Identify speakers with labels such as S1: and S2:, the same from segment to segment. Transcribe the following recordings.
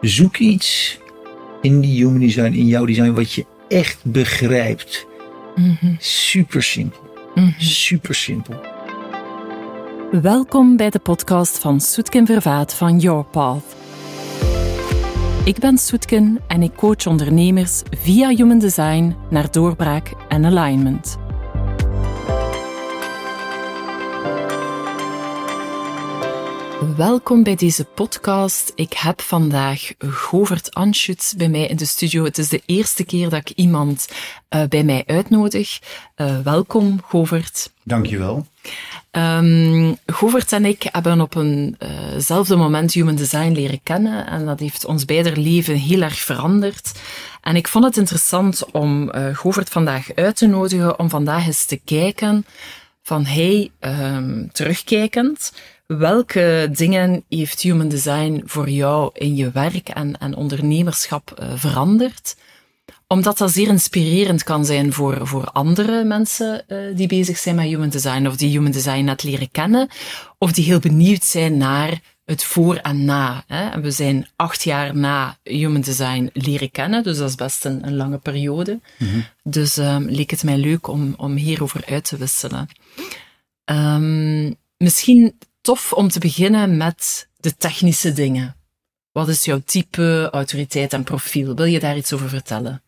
S1: Zoek iets in die human design, in jouw design, wat je echt begrijpt. Super simpel. Super simpel.
S2: Welkom bij de podcast van Soetken Vervaat van Your Path. Ik ben Soetken en ik coach ondernemers via Human Design naar doorbraak en alignment. Welkom bij deze podcast. Ik heb vandaag Govert Anschutz bij mij in de studio. Het is de eerste keer dat ik iemand uh, bij mij uitnodig. Uh, welkom, Govert.
S1: Dankjewel.
S2: Um, Govert en ik hebben op eenzelfde uh moment Human Design leren kennen en dat heeft ons beider leven heel erg veranderd. En ik vond het interessant om Govert vandaag uit te nodigen om vandaag eens te kijken van hey, um, terugkijkend, welke dingen heeft Human Design voor jou in je werk en, en ondernemerschap uh, veranderd? Omdat dat zeer inspirerend kan zijn voor, voor andere mensen uh, die bezig zijn met Human Design of die Human Design net leren kennen, of die heel benieuwd zijn naar het voor en na. Hè. En we zijn acht jaar na Human Design leren kennen, dus dat is best een, een lange periode. Mm -hmm. Dus um, leek het mij leuk om, om hierover uit te wisselen. Um, misschien tof om te beginnen met de technische dingen. Wat is jouw type, autoriteit en profiel? Wil je daar iets over vertellen?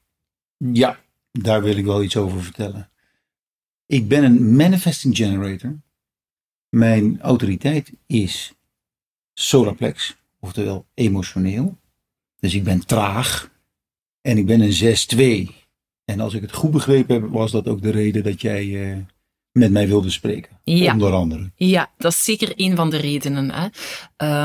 S1: Ja, daar wil ik wel iets over vertellen. Ik ben een manifesting generator. Mijn autoriteit is solarplex, oftewel emotioneel. Dus ik ben traag en ik ben een 6-2. En als ik het goed begrepen heb, was dat ook de reden dat jij uh, met mij wilde spreken.
S2: Ja.
S1: Onder andere.
S2: Ja, dat is zeker een van de redenen. Hè.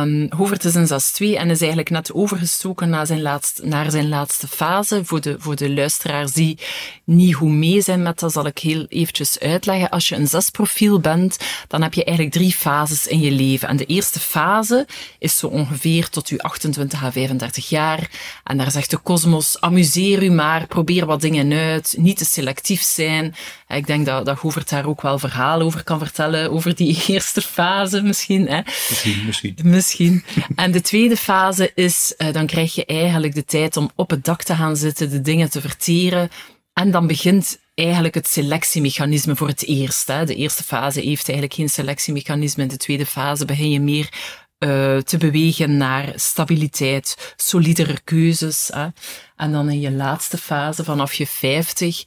S2: Um, Hovert is een 6-2 en is eigenlijk net overgestoken naar zijn laatste, naar zijn laatste fase. Voor de, voor de luisteraars die niet goed mee zijn met dat, zal ik heel eventjes uitleggen. Als je een 6-profiel bent, dan heb je eigenlijk drie fases in je leven. En de eerste fase is zo ongeveer tot je 28 à 35 jaar. En daar zegt de kosmos, amuseer u maar, probeer wat dingen uit, niet te selectief zijn. Ik denk dat, dat Hovert daar ook wel verhalen over kan vertellen, over die eerste fase misschien. Hè.
S1: Misschien, misschien.
S2: Misschien. En de tweede fase is, uh, dan krijg je eigenlijk de tijd om op het dak te gaan zitten, de dingen te verteren. En dan begint eigenlijk het selectiemechanisme voor het eerst. Hè. De eerste fase heeft eigenlijk geen selectiemechanisme. In de tweede fase begin je meer uh, te bewegen naar stabiliteit, solidere keuzes. Hè. En dan in je laatste fase, vanaf je 50,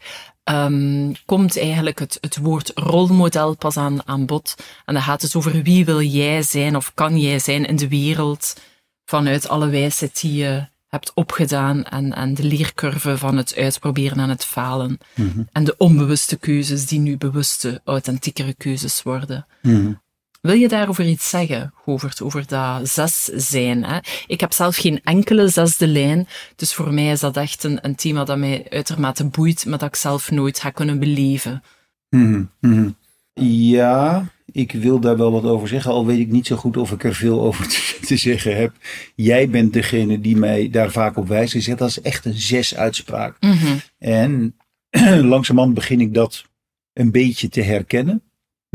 S2: um, komt eigenlijk het, het woord rolmodel pas aan, aan bod. En dan gaat het over wie wil jij zijn of kan jij zijn in de wereld vanuit alle wijsheid die je hebt opgedaan en, en de leercurve van het uitproberen en het falen. Mm -hmm. En de onbewuste keuzes die nu bewuste, authentiekere keuzes worden. Mm -hmm. Wil je daarover iets zeggen, Govert, over dat zes zijn? Hè? Ik heb zelf geen enkele zesde lijn, dus voor mij is dat echt een, een thema dat mij uitermate boeit, maar dat ik zelf nooit ga kunnen beleven.
S1: Mm -hmm. Ja, ik wil daar wel wat over zeggen, al weet ik niet zo goed of ik er veel over te, zeggen heb. Jij bent degene die mij daar vaak op wijst. Je zegt dat is echt een zes-uitspraak.
S2: Mhm.
S1: En langzamerhand begin ik dat een beetje te herkennen.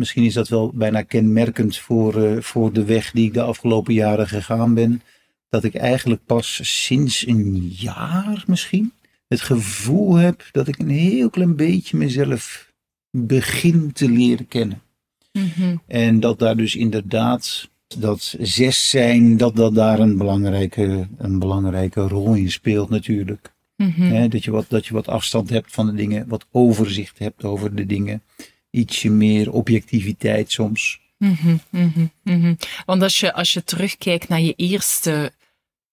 S1: Misschien is dat wel bijna kenmerkend voor, uh, voor de weg die ik de afgelopen jaren gegaan ben. Dat ik eigenlijk pas sinds een jaar misschien het gevoel heb dat ik een heel klein beetje mezelf begin te leren kennen.
S2: Mm -hmm.
S1: En dat daar dus inderdaad dat zes zijn, dat dat daar een belangrijke, een belangrijke rol in speelt natuurlijk.
S2: Mm -hmm.
S1: He, dat, je wat, dat je wat afstand hebt van de dingen, wat overzicht hebt over de dingen ietsje meer objectiviteit soms.
S2: Mm -hmm, mm -hmm, mm -hmm. Want als je, als je terugkijkt naar je eerste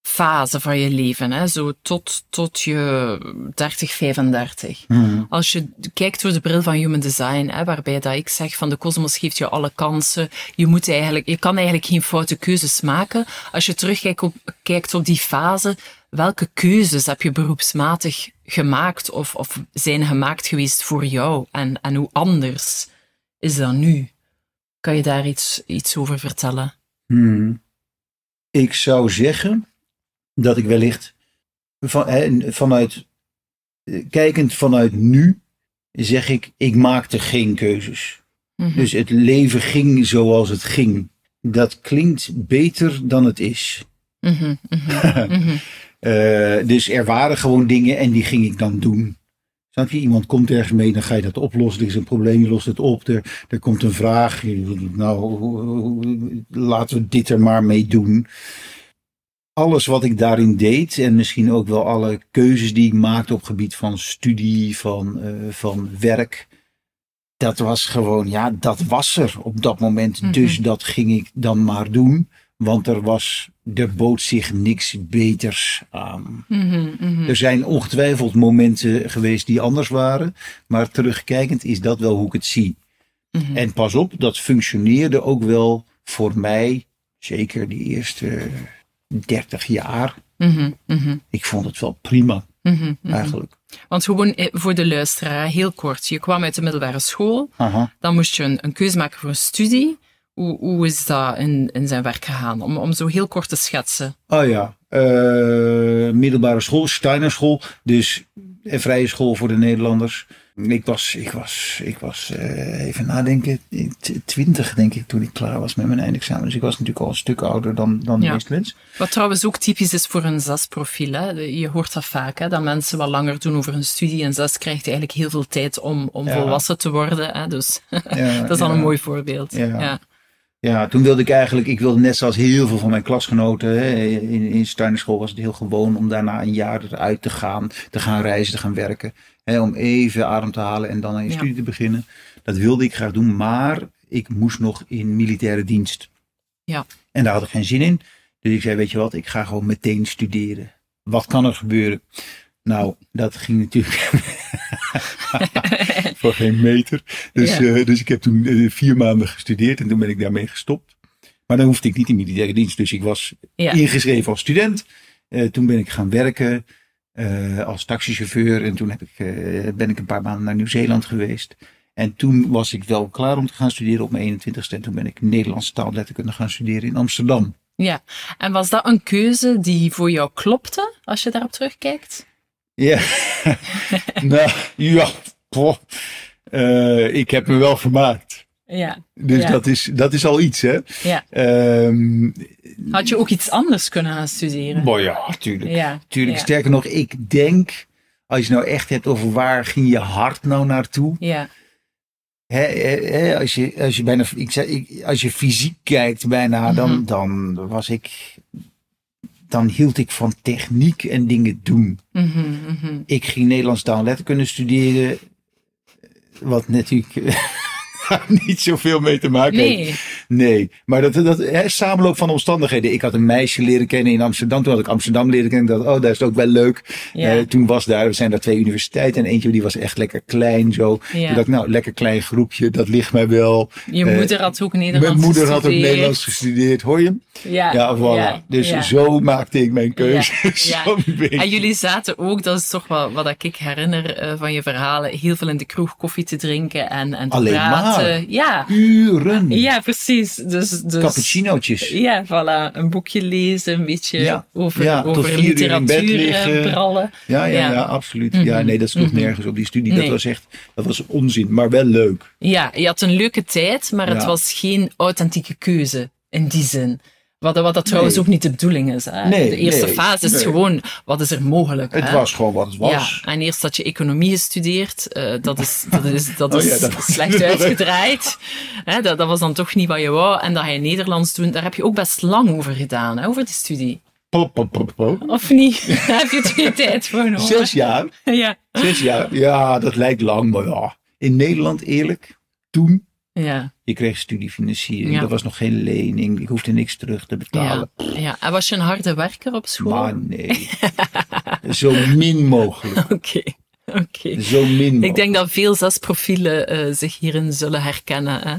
S2: fase van je leven, hè, zo tot, tot je 30, 35.
S1: Mhm.
S2: Als je kijkt door de bril van human design, hè, waarbij dat ik zeg van de kosmos geeft je alle kansen, je, moet eigenlijk, je kan eigenlijk geen foute keuzes maken. Als je terugkijkt op, kijkt op die fase, welke keuzes heb je beroepsmatig gemaakt of, of zijn gemaakt geweest voor jou? En, en hoe anders is dat nu? Kan je daar iets, iets over vertellen?
S1: Hmm. Ik zou zeggen dat ik wellicht van, vanuit, kijkend vanuit nu, zeg ik, ik maakte geen keuzes.
S2: Mhm.
S1: Mm -hmm. Dus het leven ging zoals het ging. Dat klinkt beter dan het is.
S2: Mm -hmm, mm -hmm,
S1: Eh, dus er waren gewoon dingen en die ging ik dan doen. Snap je? Iemand komt ergens mee, dan ga je dat oplossen. Er is een probleem, je lost het op. Er, er komt een vraag. Nou, laten we dit er maar mee doen. Alles wat ik daarin deed en misschien ook wel alle keuzes die ik maakte op gebied van studie, van, uh, van werk. Dat was gewoon, ja, dat was er op dat moment.
S2: Mhm.
S1: Dus dat ging ik dan maar doen. Want er was, er bood zich niks beters aan.
S2: Mhm, mhm.
S1: Er zijn ongetwijfeld momenten geweest die anders waren. Maar terugkijkend is dat wel hoe ik het zie.
S2: Mhm.
S1: En pas op, dat functioneerde ook wel voor mij. Zeker die eerste 30 jaar. Ik vond het wel prima, eigenlijk.
S2: Want gewoon eh, voor de luisteraar, heel kort. Je kwam uit de middelbare school,
S1: Aha.
S2: dan moest je een, een keuze maken voor een studie. Hoe, hoe is dat in, in zijn werk gegaan? Om, om zo heel kort te schetsen.
S1: Oh ja, eh, middelbare school, Steiner school. Dus een vrije school voor de Nederlanders. Ik was, ik was, ik was eh, even nadenken, twintig denk ik toen ik klaar was met mijn eindexamen. Dus ik was natuurlijk al een stuk ouder dan, dan de
S2: Ja.
S1: meeste mensen.
S2: Wat trouwens ook typisch is voor een zesprofiel. Hè? Je hoort dat vaak, hè? dat mensen wat langer doen over hun studie. En zes krijgt eigenlijk heel veel tijd om, om
S1: Ja.
S2: volwassen te worden. Hè? Dus
S1: Ja,
S2: dat is
S1: ja.
S2: een mooi voorbeeld.
S1: Ja.
S2: Ja.
S1: Toen wilde ik eigenlijk, ik wilde net zoals heel veel van mijn klasgenoten, hè, in, in Steiner school was het heel gewoon om daarna een jaar eruit te gaan, te gaan reizen, te gaan werken. Hè, om even adem te halen en dan aan je
S2: Ja.
S1: studie te beginnen. Dat wilde ik graag doen, maar ik moest nog in militaire dienst.
S2: Ja.
S1: En daar had ik geen zin in. Dus ik zei, weet je wat, ik ga gewoon meteen studeren. Wat kan er gebeuren? Nou, dat ging natuurlijk voor geen meter. Dus,
S2: Ja.
S1: eh, dus ik heb toen eh, vier maanden gestudeerd en toen ben ik daarmee gestopt. Maar dan hoefde ik niet in militaire dienst. Dus ik was
S2: Ja.
S1: ingeschreven als student. Eh, toen ben ik gaan werken als taxichauffeur. En toen heb ik, ben ik een paar maanden naar Nieuw-Zeeland geweest. En toen was ik wel klaar om te gaan studeren op mijn 21ste. En toen ben ik Nederlandse taalletterkunde gaan studeren in Amsterdam.
S2: Ja. En was dat een keuze die voor jou klopte, als je daarop terugkijkt?
S1: Ja, nou ja. Eh, ik heb me wel vermaakt.
S2: Ja.
S1: Dus
S2: Ja.
S1: dat, is, dat is al iets, hè?
S2: ja.
S1: Ehm
S2: Had je ook iets anders kunnen gaan studeren?
S1: maar ja, tuurlijk.
S2: Ja.
S1: tuurlijk.
S2: Ja.
S1: Sterker nog, ik denk, als je nou echt hebt over waar ging je hart nou naartoe.
S2: Ja.
S1: Hè, hè, als, je, als, je bijna, ik zei, ik, als je fysiek kijkt bijna, dan,
S2: Mhm.
S1: dan was ik. Dan hield ik van techniek en dingen doen.
S2: Mhm, mhm.
S1: Ik ging Nederlands taal en letterkunde studeren. Wat natuurlijk daar niet zoveel mee te maken heeft.
S2: Nee.
S1: Nee, maar dat, dat hè, samenloop van omstandigheden. Ik had een meisje leren kennen in Amsterdam. Toen had ik Amsterdam leren kennen. Ik dacht, oh, daar is het ook wel leuk.
S2: Ja.
S1: Eh, toen was daar, er zijn daar twee universiteiten. En eentje die was echt lekker klein zo.
S2: Ja.
S1: Toen dacht ik, nou, lekker klein groepje. Dat ligt mij wel.
S2: Je
S1: Eh,
S2: moeder had ook Nederlands
S1: Mijn moeder had ook
S2: gestudeerd.
S1: Nederlands gestudeerd. Hoor je hem?
S2: Ja.
S1: Ja, voilà.
S2: ja,
S1: dus zo maakte ik mijn keuze.
S2: En jullie zaten ook, dat is toch wel wat ik herinner eh, van je verhalen, heel veel in de kroeg koffie te drinken en, en te
S1: Alleen
S2: praten.
S1: maar.
S2: Ja.
S1: Uren.
S2: ja, precies. Dus, dus,
S1: Cappuccinootjes.
S2: Ja, voilà. Een boekje lezen, een beetje
S1: Ja.
S2: over,
S1: Ja, tot
S2: over
S1: vier uur in bed
S2: literatuur
S1: liggen.
S2: eh.
S1: Ja, ja,
S2: Ja.
S1: absoluut. Ja, nee, dat sloeg
S2: Mhm.
S1: nergens op die studie.
S2: Nee.
S1: Dat was echt, dat was onzin, maar wel leuk.
S2: Ja, je had een leuke tijd, maar het was geen authentieke keuze in die zin. Wat, wat dat trouwens
S1: Nee.
S2: ook niet de bedoeling is. Hè?
S1: Nee,
S2: de eerste
S1: nee,
S2: fase is gewoon, wat is er mogelijk?
S1: Het
S2: hè?
S1: was gewoon wat het was.
S2: Ja, en eerst dat je economie gestudeerd, eh, dat is, dat is, dat
S1: Oh
S2: is
S1: ja, dat was-
S2: slecht uitgedraaid. Hè, dat, dat was dan toch niet wat je wou. En dat je Nederlands doen, daar heb je ook best lang over gedaan, hè, over die studie.
S1: Pop, pop, pop, pop.
S2: Of niet? Daar heb je twee tijd voor nodig.
S1: Zes jaar.
S2: Ja.
S1: Zes jaar. Ja, dat lijkt lang, maar ja. In Nederland, eerlijk, toen,
S2: Ja,
S1: je kreeg studiefinanciering.
S2: Ja.
S1: Dat was nog geen lening. Ik hoefde niks terug te
S2: ja,
S1: betalen.
S2: ja. En was je een harde werker op school?
S1: Maar nee. Zo min mogelijk.
S2: Oké, oké.
S1: Zo min mogelijk.
S2: Ik denk dat veel zesprofielen eh zich hierin zullen herkennen. Hè?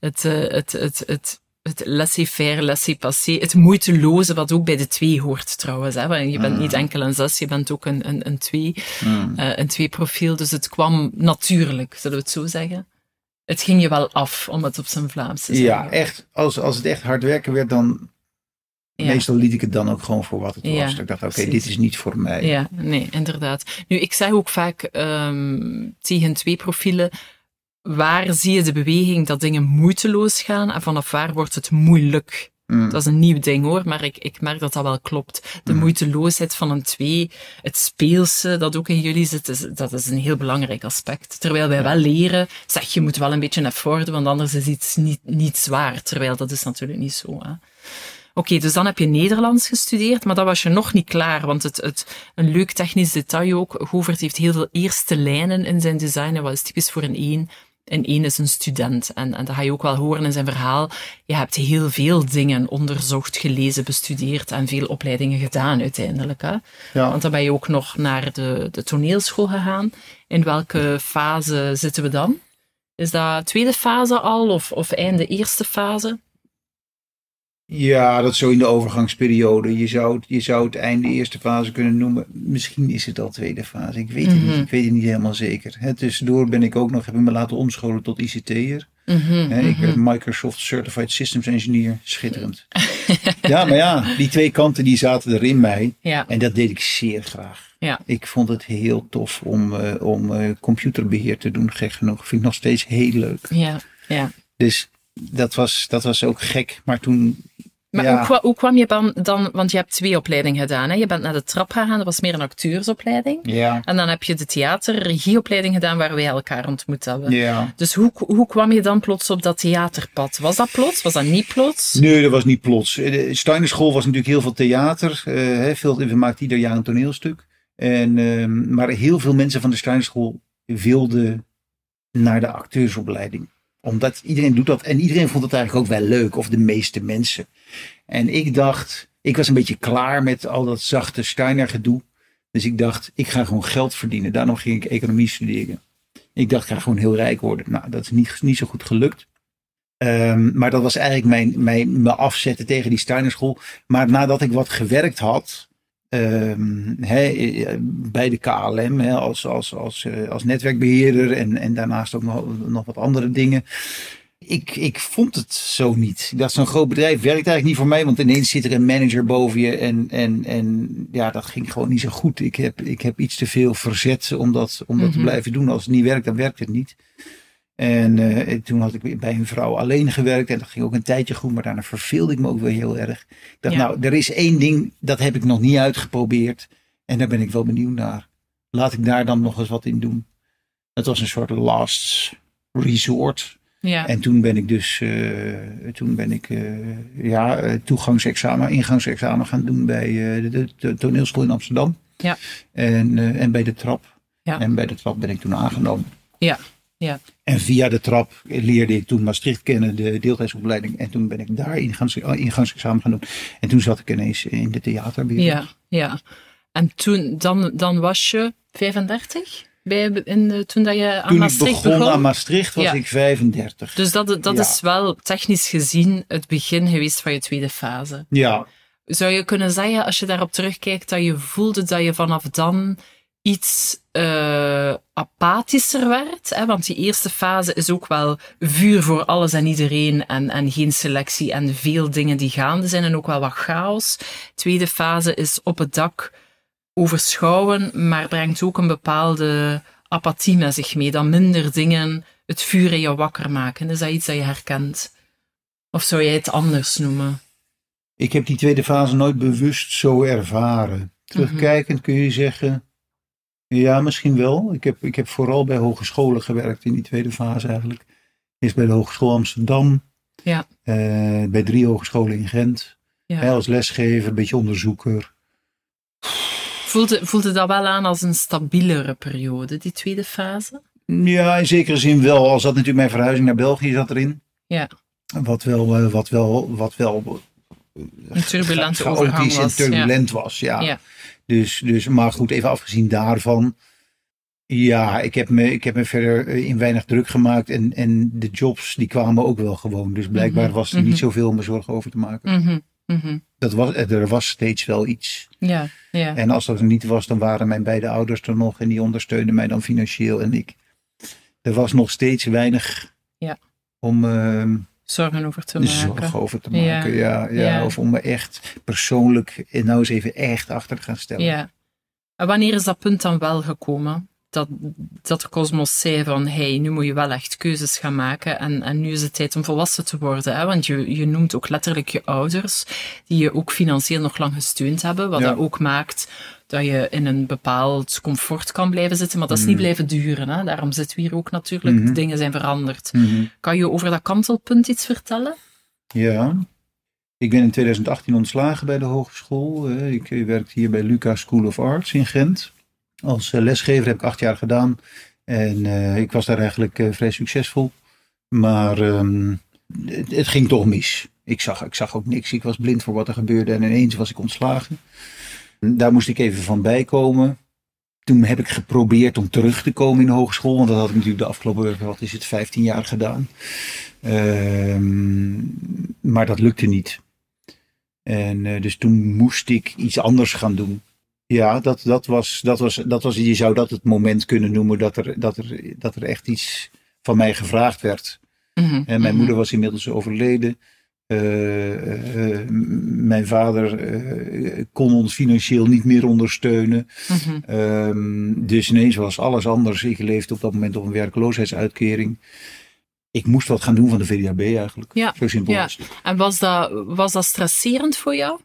S2: Het, eh, het, het, het, het laissez-faire, laissez-passer, het moeiteloze, wat ook bij de twee hoort trouwens. Hè? Want je bent niet enkel een zes, je bent ook een, een, een twee,
S1: Mm.
S2: eh, een twee profiel. Dus het kwam natuurlijk, zullen we het zo zeggen. Het ging je wel af, om het op zijn Vlaams te zeggen.
S1: Ja, echt. Als, als het echt hard werken werd, dan...
S2: Ja.
S1: Meestal liet ik het dan ook gewoon voor wat het
S2: Ja,
S1: was. Ik dacht, oké, dit is niet voor mij.
S2: Ja, nee, inderdaad. Nu, ik zeg ook vaak ehm, tegen twee profielen, waar zie je de beweging dat dingen moeiteloos gaan en vanaf waar wordt het moeilijk
S1: Mm.
S2: Dat is een nieuw ding hoor, maar ik, ik merk dat dat wel klopt. De
S1: mm.
S2: moeiteloosheid van een twee, het speelse dat ook in jullie zit, is, dat is een heel belangrijk aspect. Terwijl wij wel leren, zeg je moet wel een beetje effort voren, want anders is iets niet, niet zwaar. Terwijl dat is natuurlijk niet zo. Hè. Oké, dus dan heb je Nederlands gestudeerd, maar dat was je nog niet klaar. Want het, het, een leuk technisch detail ook. Govert heeft heel veel eerste lijnen in zijn design. Wat is typisch voor een één. En één is een student. En, en dat ga je ook wel horen in zijn verhaal. Je hebt heel veel dingen onderzocht, gelezen, bestudeerd en veel opleidingen gedaan uiteindelijk. Hè?
S1: Ja.
S2: Want dan ben je ook nog naar de, de toneelschool gegaan. In welke fase zitten we dan? Is dat tweede fase al of, of einde eerste fase?
S1: Ja, dat is zo in de overgangsperiode. Je zou, het, je zou het einde eerste fase kunnen noemen. Misschien is het al tweede fase. Ik weet het
S2: Mhm.
S1: niet. Ik weet het niet helemaal zeker. Tussendoor ben ik ook nog, heb ik me laten omscholen tot ICT'er.
S2: Mhm,
S1: Hè, Ik
S2: mhm.
S1: werd Microsoft Certified Systems Engineer. Schitterend. ja, maar ja, die twee kanten die zaten er in mij.
S2: Ja,
S1: En dat deed ik zeer graag.
S2: Ja.
S1: Ik vond het heel tof om, eh, om eh, computerbeheer te doen. Gek genoeg. Vind ik nog steeds heel leuk.
S2: ja, ja.
S1: Dus dat was, dat was ook gek. Maar toen.
S2: Maar
S1: ja,
S2: hoe, kwa- hoe kwam je dan, dan, want je hebt twee opleidingen gedaan. Hè? Je bent naar de trap gegaan, dat was meer een acteursopleiding.
S1: Ja,
S2: En dan heb je de theater-regieopleiding gedaan waar wij elkaar ontmoet hebben.
S1: ja.
S2: Dus hoe, hoe kwam je dan plots op dat theaterpad? Was dat plots? Was dat niet plots?
S1: Nee, dat was niet plots. Eh, De Steiner School was natuurlijk heel veel theater. hè, veel, we maakten ieder jaar een toneelstuk. En, ehm, maar heel veel mensen van de Steiner School wilden naar de acteursopleiding. Omdat iedereen doet dat. En iedereen vond het eigenlijk ook wel leuk. Of de meeste mensen. En ik dacht, ik was een beetje klaar met al dat zachte Steiner gedoe. Dus ik dacht, ik ga gewoon geld verdienen. Daarom ging ik economie studeren. Ik dacht, ik ga gewoon heel rijk worden. Nou, dat is niet, niet zo goed gelukt. Ehm, maar dat was eigenlijk mijn, mijn, me afzetten tegen die Steinerschool. Maar nadat ik wat gewerkt had ehm, eh, bij de KLM als, als, als, eh, als netwerkbeheerder en, en daarnaast ook nog, nog wat andere dingen. Ik, ik vond het zo niet. Ik dacht, zo'n groot bedrijf werkt eigenlijk niet voor mij, want ineens zit er een manager boven je en, en, en ja, dat ging gewoon niet zo goed. Ik heb, ik heb iets te veel verzet om dat, om dat te
S2: Mhm.
S1: blijven doen. Als het niet werkt, dan werkt het niet. En eh, toen had ik bij een vrouw alleen gewerkt en dat ging ook een tijdje goed, maar daarna verveelde ik me ook weer heel erg. Ik dacht,
S2: Ja.
S1: nou, er is één ding, dat heb ik nog niet uitgeprobeerd en daar ben ik wel benieuwd naar. Laat ik daar dan nog eens wat in doen. Het was een soort last resort.
S2: Ja.
S1: En toen ben ik dus, eh, toen ben ik, eh, ja, toegangsexamen, ingangsexamen gaan doen bij de, de, toneelschool in Amsterdam.
S2: Ja.
S1: En, en bij de trap.
S2: Ja.
S1: En bij de trap ben ik toen aangenomen.
S2: Ja. Ja.
S1: En via de trap leerde ik toen Maastricht kennen, de deeltijdsopleiding. En toen ben ik daar ingangs, ingangsexamen gaan doen. En toen zat ik ineens in de theaterwereld.
S2: Ja, ja. En toen, dan, dan was je 35? Bij, in de, toen dat je aan
S1: Toen ik
S2: Maastricht
S1: begon,
S2: begon?
S1: aan Maastricht was
S2: Ja.
S1: ik 35.
S2: Dus dat, dat
S1: Ja.
S2: is wel technisch gezien het begin geweest van je tweede fase.
S1: Ja,
S2: Zou je kunnen zeggen, als je daarop terugkijkt, dat je voelde dat je vanaf dan iets eh, apathischer werd? Hè? Want die eerste fase is ook wel vuur voor alles en iedereen en, en geen selectie en veel dingen die gaande zijn en ook wel wat chaos. Tweede fase is op het dak overschouwen, maar brengt ook een bepaalde apathie met zich mee. Dat minder dingen het vuur in je wakker maken. Is dat iets dat je herkent? Of zou jij het anders noemen?
S1: ik heb die tweede fase nooit bewust zo ervaren. Terugkijkend kun je zeggen, ja, misschien wel. Ik heb, ik heb vooral bij hogescholen gewerkt in die tweede fase eigenlijk. Eerst bij de Hogeschool Amsterdam.
S2: Ja.
S1: eh, bij drie hogescholen in Gent.
S2: Ja.
S1: Hè, als lesgever, een beetje onderzoeker.
S2: Voelde, voelde dat wel aan als een stabielere periode, die tweede fase?
S1: Ja, in zekere zin wel. Al zat natuurlijk mijn verhuizing naar België zat erin.
S2: Ja.
S1: Wat wel, eh, wat wel, wat wel
S2: Een turbulente
S1: cha-
S2: overgang
S1: chaotisch en
S2: was.
S1: turbulent was. Ja.
S2: Ja.
S1: Dus, dus, maar goed, even afgezien daarvan. Ja, ik heb me, ik heb me verder eh, in weinig druk gemaakt. En, en de jobs, die kwamen ook wel gewoon. Dus blijkbaar
S2: Mhm,
S1: was er
S2: mhm.
S1: niet zoveel om me zorgen over te maken.
S2: Mhm, mhm.
S1: Dat was, eh, er was steeds wel iets.
S2: ja, ja.
S1: En als dat er niet was, dan waren mijn beide ouders er nog. En die ondersteunden mij dan financieel. En ik, er was nog steeds weinig
S2: Ja.
S1: om ehm,
S2: Zorgen over te maken.
S1: zorgen over te
S2: Ja,
S1: maken. Ja, ja,
S2: ja.
S1: Of om me echt persoonlijk, en nou eens even echt achter te gaan stellen.
S2: Ja. En wanneer is dat punt dan wel gekomen? dat, dat de kosmos zei van, hey, nu moet je wel echt keuzes gaan maken en, en nu is het tijd om volwassen te worden. Hè? Want je, je noemt ook letterlijk je ouders, die je ook financieel nog lang gesteund hebben, wat
S1: Ja.
S2: dat ook maakt dat je in een bepaald comfort kan blijven zitten, maar dat is niet blijven duren. Hè? Daarom zitten we hier ook natuurlijk,
S1: Mhm.
S2: dingen zijn veranderd.
S1: Mhm.
S2: Kan je over dat kantelpunt iets vertellen?
S1: Ja. Ik ben in 2018 ontslagen bij de hogeschool. Eh, Ik werkte hier bij Lucas School of Arts in Gent. Als eh, lesgever heb ik acht jaar gedaan. En eh, ik was daar eigenlijk vrij succesvol. Maar ehm, het, het ging toch mis. Ik zag, ik zag ook niks. Ik was blind voor wat er gebeurde. En ineens was ik ontslagen. Daar moest ik even van bijkomen. Toen heb ik geprobeerd om terug te komen in de hogeschool. Want dat had ik natuurlijk de afgelopen, wat is het, 15 jaar gedaan. Ehm, maar dat lukte niet. En eh, dus toen moest ik iets anders gaan doen. Ja, dat, dat, was, dat, was, dat was, je zou dat het moment kunnen noemen dat er, dat er, dat er echt iets van mij gevraagd werd.
S2: Mhm,
S1: En mijn
S2: mhm.
S1: moeder was inmiddels overleden. Eh, eh, m- mijn vader eh, kon ons financieel niet meer ondersteunen. Ehm, dus ineens was alles anders. Ik leefde op dat moment op een werkloosheidsuitkering. Ik moest wat gaan doen van de VDAB eigenlijk.
S2: Ja,
S1: Zo simpel
S2: ja.
S1: was het.
S2: En was dat, was dat stresserend voor jou?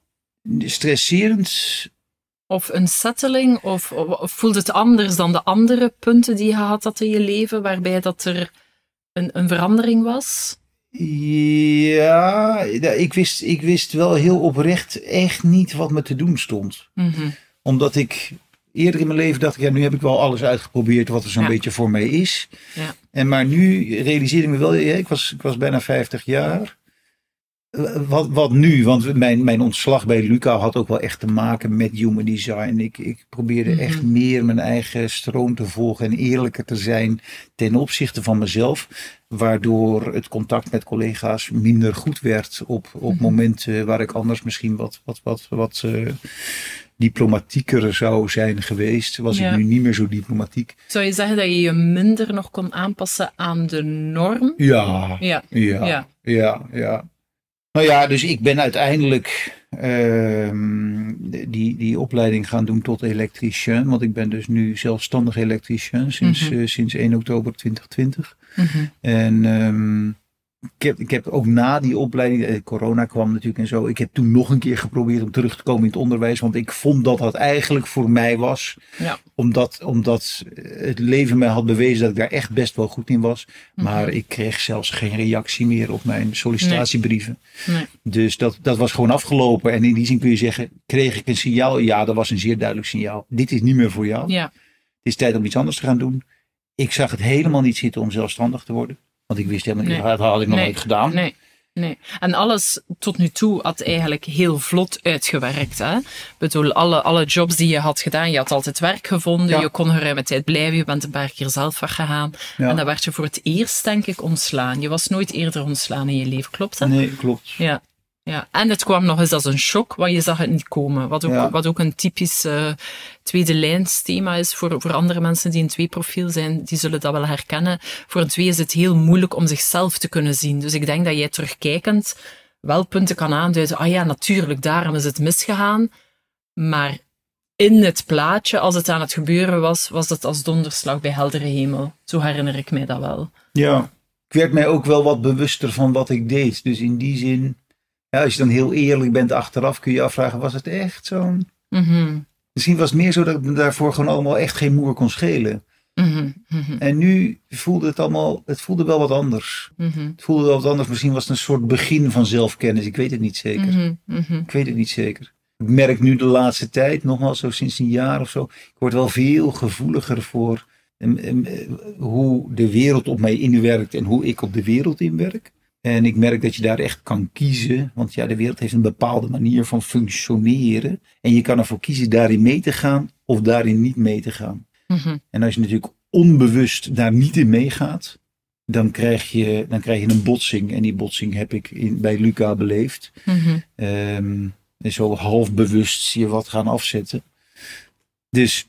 S1: Stresserend.
S2: Of een settling? Of, voelde het anders dan de andere punten die je had had in je leven, waarbij dat er een, een verandering was?
S1: Ja, ja, ik wist, ik wist wel heel oprecht echt niet wat me te doen stond.
S2: Mhm.
S1: Omdat ik eerder in mijn leven dacht, ik, ja, nu heb ik wel alles uitgeprobeerd wat er zo'n
S2: Ja.
S1: beetje voor mij is.
S2: Ja.
S1: En maar nu realiseerde ik me wel, ja, ik, was, ik was bijna 50 jaar. Wat, wat nu? Want mijn, mijn ontslag bij Luca had ook wel echt te maken met human design. Ik, ik probeerde
S2: Mhm.
S1: echt meer mijn eigen stroom te volgen en eerlijker te zijn ten opzichte van mezelf. Waardoor het contact met collega's minder goed werd op, op
S2: Mhm.
S1: momenten waar ik anders misschien wat, wat, wat, wat eh, diplomatieker zou zijn geweest. Was
S2: Ja.
S1: ik nu niet meer zo diplomatiek.
S2: Zou je zeggen dat je je minder nog kon aanpassen aan de norm?
S1: Ja.
S2: Ja,
S1: Ja.
S2: ja,
S1: ja. Nou ja, dus ik ben uiteindelijk ehm, die, die opleiding gaan doen tot elektricien. Want ik ben dus nu zelfstandig elektricien sinds,
S2: Mhm.
S1: eh, sinds 1 oktober 2020.
S2: Mhm.
S1: En ehm, ik, heb, ik heb ook na die opleiding, eh, corona kwam natuurlijk en zo. Ik heb toen nog een keer geprobeerd om terug te komen in het onderwijs. Want ik vond dat dat eigenlijk voor mij was.
S2: Ja.
S1: Omdat, omdat het leven mij had bewezen dat ik daar echt best wel goed in was. Maar
S2: Mhm.
S1: ik kreeg zelfs geen reactie meer op mijn sollicitatiebrieven.
S2: Nee.
S1: Dus dat, dat was gewoon afgelopen. En in die zin kun je zeggen, kreeg ik een signaal? Ja, dat was een zeer duidelijk signaal. Dit is niet meer voor jou.
S2: Ja.
S1: Het is tijd om iets anders te gaan doen. Ik zag het helemaal niet zitten om zelfstandig te worden. Want ik wist helemaal niet,
S2: Nee.
S1: dat had ik nog
S2: Nee.
S1: nooit gedaan.
S2: Nee. Nee. En alles tot nu toe had eigenlijk heel vlot uitgewerkt. Hè? Ik bedoel, alle, alle jobs die je had gedaan, je had altijd werk gevonden,
S1: Ja.
S2: je kon geruime tijd blijven, je bent een paar keer zelf weggegaan.
S1: Ja.
S2: En dan werd je voor het eerst, denk ik, ontslaan. Je was nooit eerder ontslaan in je leven, klopt dat?
S1: Nee, klopt.
S2: Ja. Ja. En het kwam nog eens als een shock, want je zag het niet komen. Wat ook,
S1: Ja.
S2: wat ook een typisch eh, tweede lijns thema is voor, voor andere mensen die een twee-profiel zijn, die zullen dat wel herkennen. Voor een twee is het heel moeilijk om zichzelf te kunnen zien. Dus ik denk dat jij terugkijkend wel punten kan aanduiden. Ah ja, natuurlijk, daarom is het misgegaan. Maar in het plaatje, als het aan het gebeuren was, was het als donderslag bij heldere hemel. Zo herinner ik mij dat wel.
S1: Ja. Ik werd mij ook wel wat bewuster van wat ik deed. Dus in die zin, ja, als je dan heel eerlijk bent achteraf, kun je je afvragen, was het echt zo'n...
S2: Mhm,
S1: Misschien was het meer zo dat ik me daarvoor gewoon allemaal echt geen moer kon schelen.
S2: mhm, mhm,
S1: En nu voelde het allemaal, het voelde wel wat anders. Het voelde wel wat anders. Misschien was het een soort begin van zelfkennis. Ik weet het niet zeker. Ik weet het niet zeker. Ik merk nu de laatste tijd, nogmaals zo sinds een jaar of zo, ik word wel veel gevoeliger voor eh, hoe de wereld op mij inwerkt en hoe ik op de wereld inwerk. En ik merk dat je daar echt kan kiezen, want ja, de wereld heeft een bepaalde manier van functioneren. En je kan ervoor kiezen daarin mee te gaan of daarin niet mee te gaan.
S2: Mhm.
S1: En als je natuurlijk onbewust daar niet in meegaat, dan krijg je, dan krijg je een botsing. En die botsing heb ik in, bij Luca beleefd.
S2: Mhm.
S1: Ehm, en zo half bewust je wat gaan afzetten. Dus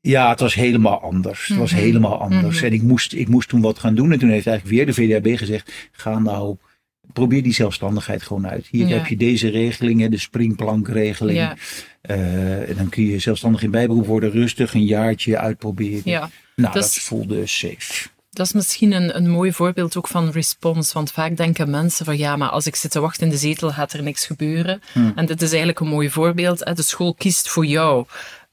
S1: ja, het was helemaal anders. Het was
S2: Mhm.
S1: helemaal anders.
S2: Mhm.
S1: En ik moest, ik moest toen wat gaan doen. En toen heeft eigenlijk weer de VDAB gezegd: ga nou probeer die zelfstandigheid gewoon uit. Hier
S2: Ja.
S1: heb je deze regeling, hè, de springplankregeling.
S2: Ja,
S1: Eh, en dan kun je zelfstandig in bijberoep worden, rustig een jaartje uitproberen.
S2: ja.
S1: nou,
S2: dat
S1: voelde safe.
S2: Dat is misschien een, een mooi voorbeeld ook van response. Want vaak denken mensen van ja, maar als ik zit te wachten in de zetel, gaat er niks gebeuren.
S1: Hmm.
S2: En dit is eigenlijk een mooi voorbeeld. Hè. De school kiest voor jou.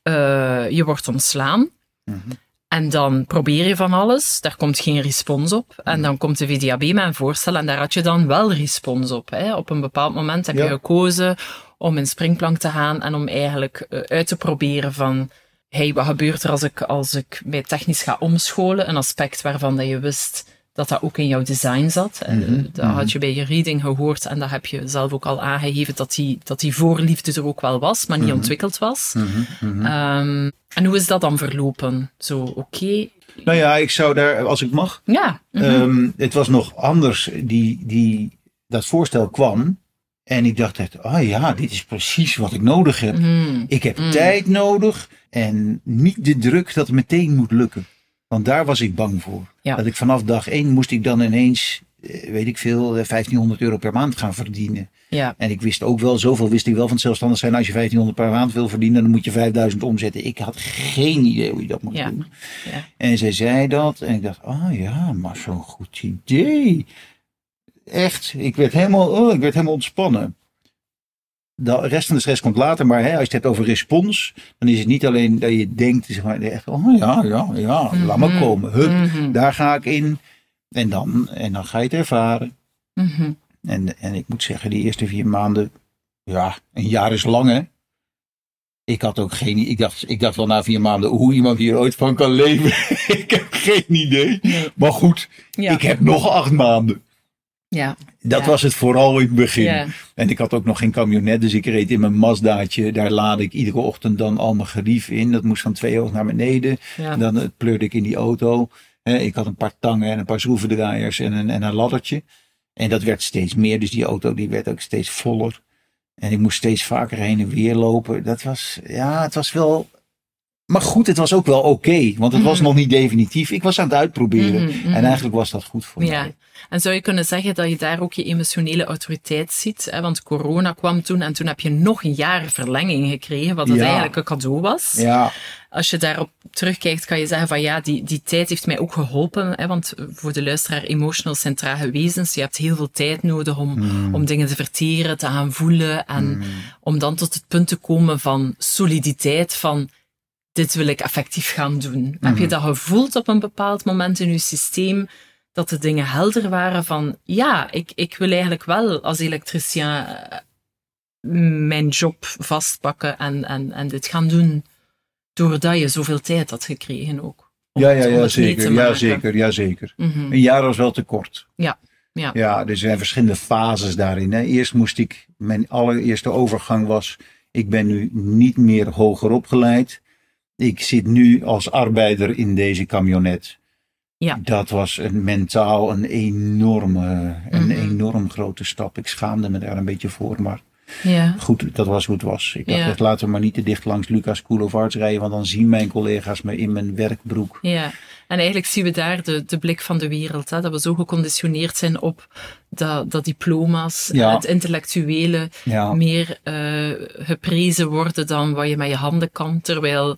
S2: Eh, je wordt ontslaan.
S1: Mhm.
S2: En dan probeer je van alles. Daar komt geen respons op. En dan komt de VDAB met een voorstel. En daar had je dan wel respons op. Hè. Op een bepaald moment heb je gekozen om in springplank te gaan. En om eigenlijk eh, uit te proberen van hey, wat gebeurt er als ik, als ik mij technisch ga omscholen? Een aspect waarvan dat je wist dat dat ook in jouw design zat. Eh,
S1: Mhm,
S2: Dat had je bij je reading gehoord en dat heb je zelf ook al aangegeven dat die, dat die voorliefde er ook wel was, maar niet ontwikkeld was.
S1: Mhm,
S2: Ehm, en hoe is dat dan verlopen? Zo, oké.
S1: Nou ja, ik zou daar, als ik mag.
S2: Ja. mhm.
S1: ehm, het was nog anders. Die, die, dat voorstel kwam. En ik dacht echt, ah ja, dit is precies wat ik nodig heb.
S2: Mhm.
S1: Ik heb tijd nodig en niet de druk dat het meteen moet lukken. Want daar was ik bang voor.
S2: Ja.
S1: Dat ik vanaf dag één moest ik dan ineens, eh, weet ik veel, eh, 1500 euro per maand gaan verdienen.
S2: Ja.
S1: En ik wist ook wel, zoveel wist ik wel van het zelfstandig zijn. Als je 1500 per maand wil verdienen, dan moet je 5000 omzetten. Ik had geen idee hoe je dat moet
S2: Ja.
S1: doen.
S2: Ja.
S1: En zij zei dat en ik dacht, ah ja, maar zo'n goed idee. Echt, ik werd helemaal, oh, ik werd helemaal ontspannen. De rest van de stress komt later, maar hè, als je het hebt over respons, dan is het niet alleen dat je denkt, zeg maar, echt, oh ja, ja, ja, laat maar
S2: Mhm.
S1: komen. Hup,
S2: Mhm.
S1: daar ga ik in. En dan, en dan ga je het ervaren.
S2: Mhm.
S1: En, en ik moet zeggen, die eerste vier maanden, ja, een jaar is lang hè. Ik had ook geen, ik dacht, ik dacht wel na vier maanden hoe iemand hier ooit van kan leven. ik heb geen idee. Maar goed,
S2: Ja.
S1: ik heb nog acht maanden.
S2: Ja.
S1: Dat
S2: Ja.
S1: was het vooral in het begin.
S2: Ja.
S1: En ik had ook nog geen camionet, dus ik reed in mijn Mazdaatje. Daar laadde ik iedere ochtend dan al mijn gerief in. Dat moest van twee hoog naar beneden.
S2: Ja.
S1: En dan eh, pleurde ik in die auto. Ik had een paar tangen en een paar schroevendraaiers en een, en een laddertje. En dat werd steeds meer, dus die auto die werd ook steeds voller. En ik moest steeds vaker heen en weer lopen. Dat was, ja, het was wel... Maar goed, het was ook wel oké, want het was
S2: Mhm.
S1: nog niet definitief. Ik was aan het uitproberen.
S2: Mhm, mhm.
S1: En eigenlijk was dat goed voor
S2: Ja,
S1: mij.
S2: En zou je kunnen zeggen dat je daar ook je emotionele autoriteit ziet? Hè? Want corona kwam toen en toen heb je nog een jaar verlenging gekregen, wat het
S1: Ja.
S2: eigenlijk een cadeau was.
S1: Ja,
S2: Als je daarop terugkijkt, kan je zeggen van ja, die, die tijd heeft mij ook geholpen. Hè? Want voor de luisteraar, emotional zijn trage wezens. Je hebt heel veel tijd nodig om,
S1: Hmm.
S2: om dingen te verteren, te gaan voelen. En om dan tot het punt te komen van soliditeit, van dit wil ik effectief gaan doen. Heb je dat gevoeld op een bepaald moment in je systeem? Dat de dingen helder waren van, ja, ik, ik wil eigenlijk wel als elektricien eh, mijn job vastpakken en, en, en dit gaan doen. Doordat je zoveel tijd had gekregen ook.
S1: ja, ja, ja zeker. Ja, zeker. Ja, zeker.
S2: Mhm.
S1: Een jaar was wel te kort.
S2: Ja, ja.
S1: Ja, er zijn verschillende fases daarin. Hè. Eerst moest ik, mijn allereerste overgang was, ik ben nu niet meer hoger opgeleid. Ik zit nu als arbeider in deze camionet.
S2: Ja.
S1: Dat was een mentaal een enorme, een
S2: Mhm.
S1: enorm grote stap. Ik schaamde me daar een beetje voor, maar
S2: ja.
S1: goed, dat was hoe het was. Ik dacht,
S2: Ja.
S1: echt, laten we maar niet te dicht langs Lucas School of Arts rijden, want dan zien mijn collega's me in mijn werkbroek.
S2: Ja, en eigenlijk zien we daar de, de blik van de wereld. Hè? Dat we zo geconditioneerd zijn op dat, dat diploma's,
S1: Ja.
S2: het intellectuele, meer eh, geprezen worden dan wat je met je handen kan. Terwijl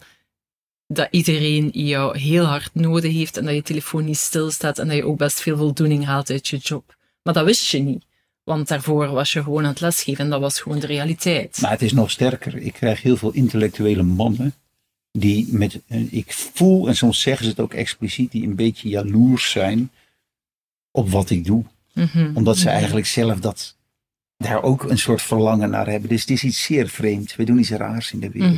S2: dat iedereen jou heel hard nodig heeft en dat je telefoon niet stilstaat en dat je ook best veel voldoening haalt uit je job. Maar dat wist je niet. Want daarvoor was je gewoon aan het lesgeven en dat was gewoon de realiteit.
S1: Maar het is nog sterker. Ik krijg heel veel intellectuele mannen. Die met, eh, ik voel, en soms zeggen ze het ook expliciet, die een beetje jaloers zijn op wat ik doe.
S2: Mhm.
S1: Omdat ze
S2: Mhm.
S1: eigenlijk zelf dat, daar ook een soort verlangen naar hebben. Dus het is iets zeer vreemds. We doen iets raars in de wereld.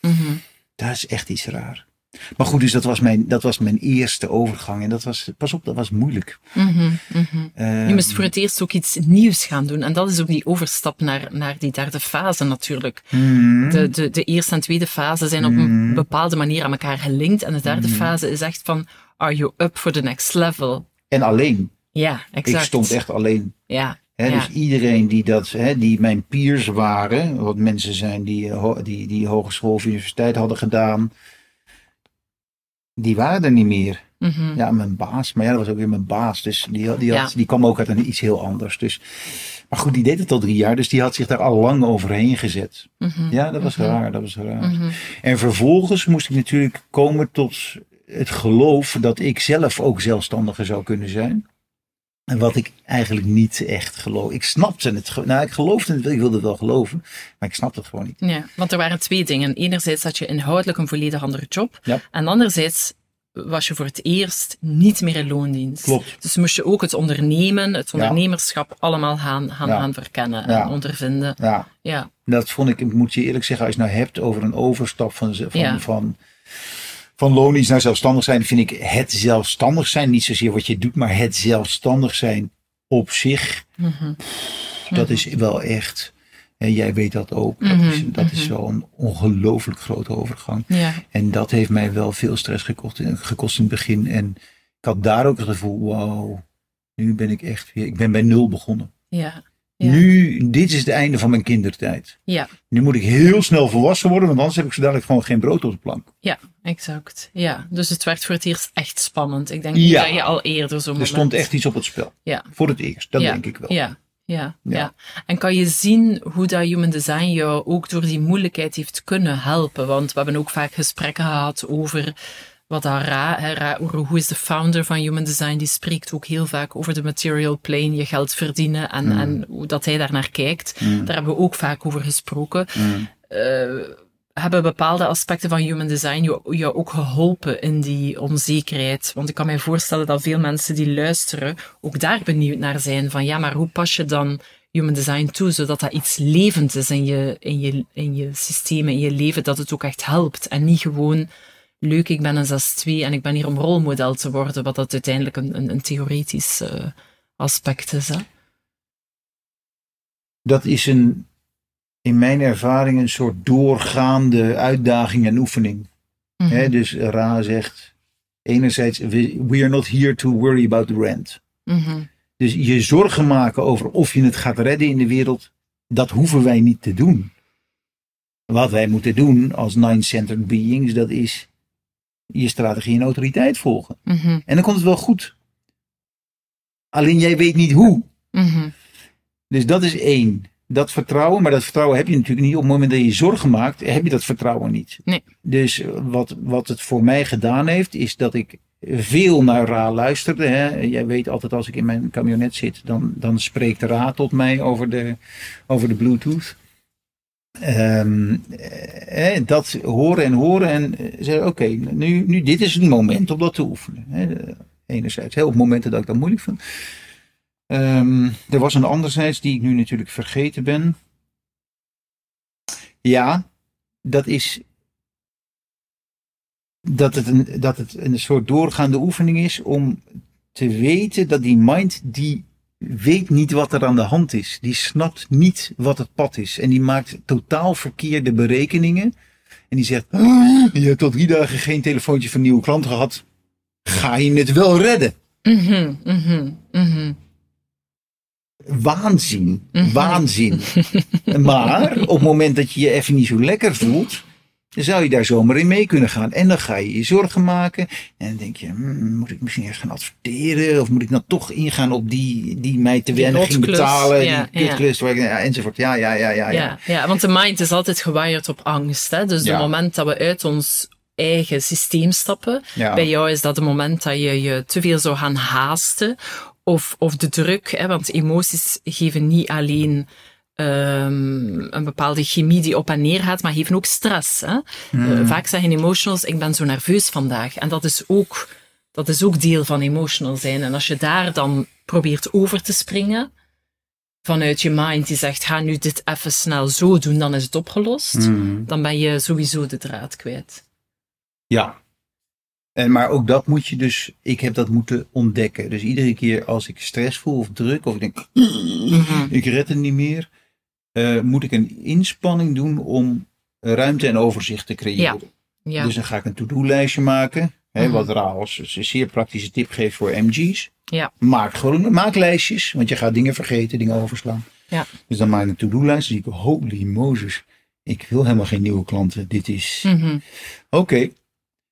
S2: Mhm.
S1: Dat is echt iets raar. Maar goed, dus dat was mijn, dat was mijn eerste overgang. En dat was, pas op, dat was moeilijk.
S2: Mhm. Mhm.
S1: Eh,
S2: Je moest voor het eerst ook iets nieuws gaan doen. En dat is ook die overstap naar, naar die derde fase natuurlijk.
S1: hmm,
S2: De, de, de eerste en tweede fase zijn op een
S1: Mhm.
S2: bepaalde manier aan elkaar gelinkt. En de derde
S1: Mhm.
S2: fase is echt van, are you up for the next level?
S1: En alleen.
S2: Ja, exact.
S1: Ik stond echt alleen.
S2: Ja, Ja.
S1: Dus iedereen die, dat, die mijn peers waren, wat mensen zijn die, die, die hogeschool of universiteit hadden gedaan, die waren er niet meer.
S2: Mhm.
S1: Ja, mijn baas. Maar ja, dat was ook weer mijn baas. Dus die, die, had,
S2: Ja.
S1: die kwam ook uit een iets heel anders. Dus, maar goed, die deed het al drie jaar. Dus die had zich daar al lang overheen gezet.
S2: Mhm.
S1: Ja, dat was raar. Dat was raar.
S2: Mhm.
S1: En vervolgens moest ik natuurlijk komen tot het geloof dat ik zelf ook zelfstandiger zou kunnen zijn. En wat ik eigenlijk niet echt geloof. Ik snapte het. Nou, ik geloofde het, ik wilde het wel geloven. Maar ik snapte het gewoon niet.
S2: Ja, want er waren twee dingen. Enerzijds had je inhoudelijk een volledig andere job.
S1: Ja.
S2: En anderzijds was je voor het eerst niet meer in loondienst.
S1: Klopt.
S2: Dus moest je ook het ondernemen, het
S1: Ja.
S2: ondernemerschap allemaal gaan, gaan,
S1: Ja.
S2: gaan verkennen en ondervinden.
S1: Ja,
S2: Ja,
S1: dat vond ik, ik moet je eerlijk zeggen, als je nou hebt over een overstap van, van, van, van loondienst naar zelfstandig zijn, vind ik het zelfstandig zijn, niet zozeer wat je doet, maar het zelfstandig zijn op zich,
S2: Mhm.
S1: dat is wel echt, en jij weet dat ook, dat, is,
S2: Mhm,
S1: is
S2: mhm.
S1: wel een ongelooflijk grote overgang.
S2: ja,
S1: En dat heeft mij wel veel stress gekost, gekost in het begin. En ik had daar ook het gevoel, wow, nu ben ik echt weer, ik ben bij nul begonnen.
S2: ja, Ja.
S1: Nu, dit is het einde van mijn kindertijd.
S2: ja,
S1: Nu moet ik heel snel volwassen worden, want anders heb ik zo dadelijk gewoon geen brood op de plank.
S2: ja, exact. Ja, dus het werd voor het eerst echt spannend. Ik denk
S1: Ja.
S2: dat je al eerder zo'n
S1: Er stond echt iets op het spel.
S2: Ja.
S1: Voor het eerst, dat
S2: Ja,
S1: denk ik wel.
S2: Ja, ja,
S1: Ja.
S2: ja. En kan je zien hoe dat human design jou ook door die moeilijkheid heeft kunnen helpen? Want we hebben ook vaak gesprekken gehad over wat dat Ra, hoe is de founder van human design, die spreekt ook heel vaak over de material plane, je geld verdienen en, en hoe dat hij daar naar kijkt.
S1: Mm.
S2: Daar hebben we ook vaak over gesproken.
S1: Mm.
S2: Eh, hebben bepaalde aspecten van human design jou, jou ook geholpen in die onzekerheid? Want ik kan mij voorstellen dat veel mensen die luisteren ook daar benieuwd naar zijn. Van ja, maar hoe pas je dan human design toe, zodat dat iets levend is in je, in je, in je systeem, in je leven, dat het ook echt helpt. En niet gewoon, leuk, ik ben een 6-2 en ik ben hier om rolmodel te worden, wat dat uiteindelijk een, een, een theoretisch eh, aspect is. Hè?
S1: Dat is een, in mijn ervaring een soort doorgaande uitdaging en oefening.
S2: Mhm.
S1: Dus Ra zegt, enerzijds, we, we are not here to worry about the rent.
S2: Mhm.
S1: Dus je zorgen maken over of je het gaat redden in de wereld, dat hoeven wij niet te doen. Wat wij moeten doen als nine-centered beings, dat is je strategie en autoriteit volgen.
S2: Mhm.
S1: En dan komt het wel goed. Alleen jij weet niet hoe.
S2: Mhm.
S1: Dus dat is één. Dat vertrouwen, maar dat vertrouwen heb je natuurlijk niet. Op het moment dat je je zorgen maakt, heb je dat vertrouwen niet.
S2: Nee.
S1: Dus wat, wat het voor mij gedaan heeft, is dat ik veel naar Ra luisterde. Hè. Jij weet altijd als ik in mijn camionet zit, dan, dan spreekt Ra tot mij over de, over de Bluetooth. Ehm, eh, eh, dat horen en horen en eh, zeggen, oké, nu, nu dit is het moment om dat te oefenen. Enerzijds, hè, op momenten dat ik dat moeilijk vind. Ehm, er was een anderzijds die ik nu natuurlijk vergeten ben. Ja, dat is dat het, een, dat het een soort doorgaande oefening is om te weten dat die mind die weet niet wat er aan de hand is. Die snapt niet wat het pad is. En die maakt totaal verkeerde berekeningen. En die zegt, "Ah, je hebt tot drie dagen geen telefoontje van nieuwe klant gehad. Ga je het wel redden?
S2: Mhm. Mhm. Mhm.
S1: Waanzin.
S2: Mhm.
S1: Waanzin. maar op het moment dat je je even niet zo lekker voelt, dan zou je daar zomaar in mee kunnen gaan. En dan ga je je zorgen maken. En dan denk je, hmm, moet ik misschien eerst gaan adverteren? Of moet ik dan toch ingaan op die die mij te ging
S2: rotklus,
S1: betalen?
S2: ja,
S1: die kutklus, ik- ja, enzovoort. Ja, ja, ja, ja. ja.
S2: Ja, ja, want de mind is altijd gewired op angst. Hè? Dus
S1: Ja.
S2: het moment dat we uit ons eigen systeem stappen,
S1: Ja.
S2: bij jou is dat het moment dat je je te veel zou gaan haasten. Of, of de druk, hè? want emoties geven niet alleen ehm, een bepaalde chemie die op en neer gaat, maar geven ook stress. Hè? Eh, vaak zeggen emotionals, ik ben zo nerveus vandaag. En dat is ook, dat is ook deel van emotional zijn. En als je daar dan probeert over te springen, vanuit je mind die zegt, ga nu dit even snel zo doen, dan is het opgelost.
S1: Hmm.
S2: Dan ben je sowieso de draad kwijt.
S1: Ja. En, maar ook dat moet je dus, ik heb dat moeten ontdekken. Dus iedere keer als ik stress voel of druk, of ik denk, ik red het niet meer, eh, moet ik een inspanning doen om ruimte en overzicht te creëren.
S2: Ja.
S1: Dus dan ga ik een to-do-lijstje maken. Hè,
S2: Mhm.
S1: Wat Raals een zeer praktische tip geeft voor MG's.
S2: Ja.
S1: Maak gewoon maak lijstjes, want je gaat dingen vergeten, dingen overslaan.
S2: Ja.
S1: Dus dan maak ik een to-do-lijst. Dan zie ik, holy Moses, ik wil helemaal geen nieuwe klanten. Dit is,
S2: Mhm.
S1: oké.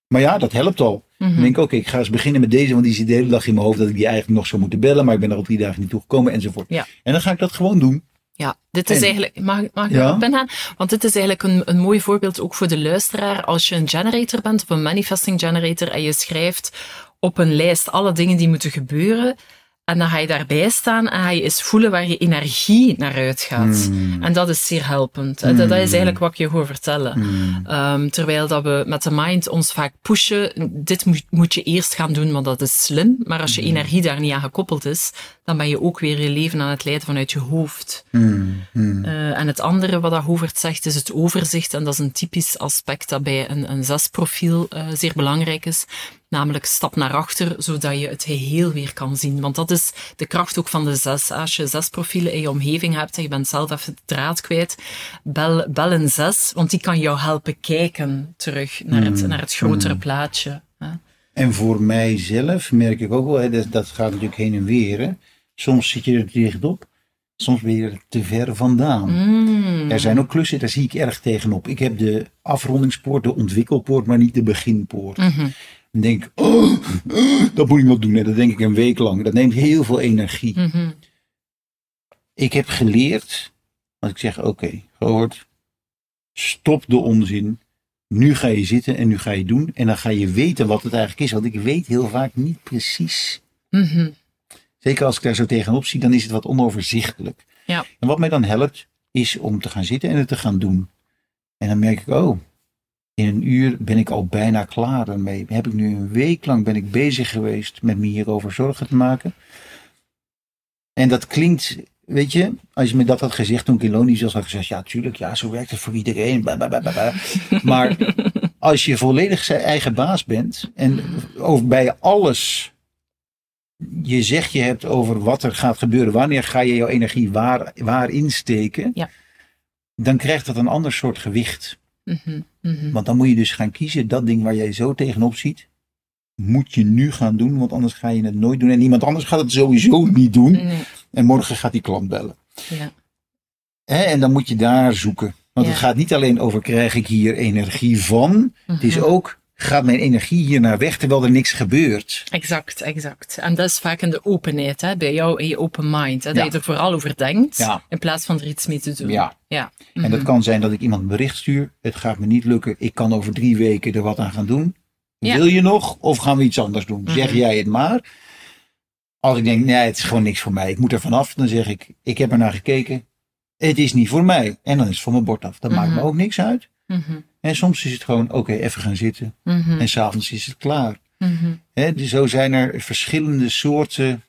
S1: Maar ja, dat helpt al.
S2: Mhm.
S1: Dan denk ik, oké, ik ga eens beginnen met deze, want die zit de hele dag in mijn hoofd dat ik die eigenlijk nog zou moeten bellen, maar ik ben er al drie dagen niet toegekomen enzovoort.
S2: Ja.
S1: En dan ga ik dat gewoon doen.
S2: Ja, dit is
S1: En-
S2: eigenlijk, mag, ik- mag ik
S1: Ja.
S2: erop ingaan? Want dit is eigenlijk een, een mooi voorbeeld ook voor de luisteraar. Als je een generator bent, of een manifesting generator, en je schrijft op een lijst alle dingen die moeten gebeuren, en dan ga je daarbij staan en ga je eens voelen waar je energie naar uitgaat.
S1: Hmm.
S2: En dat is zeer helpend. Dat, dat is eigenlijk wat ik je hoor vertellen.
S1: Hmm.
S2: Ehm, terwijl dat we met de mind ons vaak pushen, dit moet, moet je eerst gaan doen, want dat is slim. Maar als je
S1: Hmm.
S2: energie daar niet aan gekoppeld is, dan ben je ook weer je leven aan het leiden vanuit je hoofd.
S1: Hmm, hmm.
S2: Eh, en het andere wat dat Hovert zegt, is het overzicht. En dat is een typisch aspect dat bij een, een zesprofiel eh zeer belangrijk is. Namelijk stap naar achter, zodat je het geheel weer kan zien. Want dat is de kracht ook van de zes. Als je zes profielen in je omgeving hebt en je bent zelf even de draad kwijt, bel, bel een zes, want die kan jou helpen kijken terug naar het, naar het grotere plaatje. hè.
S1: En voor mijzelf merk ik ook wel, hè, dat, dat gaat natuurlijk heen en weer. Hè. Soms zit je er dichtop, soms ben je er te ver vandaan.
S2: Mm.
S1: Er zijn ook klussen, daar zie ik erg tegenop. Ik heb de afrondingspoort, de ontwikkelpoort, maar niet de beginpoort.
S2: Mhm.
S1: Dan denk ik, oh, oh, dat moet ik nog doen. En dat denk ik een week lang. Dat neemt heel veel energie.
S2: Mhm.
S1: Ik heb geleerd, als ik zeg, oké, gehoord, stop de onzin. Nu ga je zitten en nu ga je doen. En dan ga je weten wat het eigenlijk is. Want ik weet heel vaak niet precies.
S2: Mhm.
S1: Zeker als ik daar zo tegenop zie, dan is het wat onoverzichtelijk.
S2: Ja.
S1: En wat mij dan helpt, is om te gaan zitten en het te gaan doen. En dan merk ik, oh, in een uur ben ik al bijna klaar ermee. Heb ik nu een week lang ben ik bezig geweest met me hierover zorgen te maken. En dat klinkt, weet je, als je me dat had gezegd toen ik in Lonisch was, had ik gezegd, ja, tuurlijk, ja, zo werkt het voor iedereen. Maar als je volledig zijn eigen baas bent en over, bij alles je zegt je hebt over wat er gaat gebeuren, wanneer ga je jouw energie waar, waar insteken,
S2: Ja.
S1: dan krijgt dat een ander soort gewicht.
S2: Mhm. Mhm.
S1: Want dan moet je dus gaan kiezen, dat ding waar jij zo tegenop ziet, moet je nu gaan doen, want anders ga je het nooit doen. En iemand anders gaat het sowieso niet doen.
S2: Nee.
S1: En morgen gaat die klant bellen.
S2: Ja.
S1: En dan moet je daar zoeken. Want
S2: Ja.
S1: het gaat niet alleen over krijg ik hier energie van. Het is
S2: Mhm.
S1: ook, gaat mijn energie hier naar weg terwijl er niks gebeurt.
S2: Exact, exact. En dat is vaak in de openheid, hè, bij jou in je open mind. Hè,
S1: Ja.
S2: Dat je er vooral over denkt,
S1: Ja.
S2: in plaats van er iets mee te doen.
S1: Ja.
S2: ja.
S1: En dat
S2: Mhm.
S1: kan zijn dat ik iemand een bericht stuur. Het gaat me niet lukken. Ik kan over drie weken er wat aan gaan doen. Wil je nog? Of gaan we iets anders doen? Zeg
S2: Mhm.
S1: jij het maar. Als ik denk, nee, het is gewoon niks voor mij. Ik moet er vanaf. Dan zeg ik, ik heb er naar gekeken. Het is niet voor mij. En dan is het van mijn bord af. Dat maakt me
S2: Mhm.
S1: ook niks uit. En soms is het gewoon, oké, even gaan zitten.
S2: Mhm.
S1: En s'avonds is het klaar.
S2: Mhm.
S1: Dus zo zijn er verschillende soorten.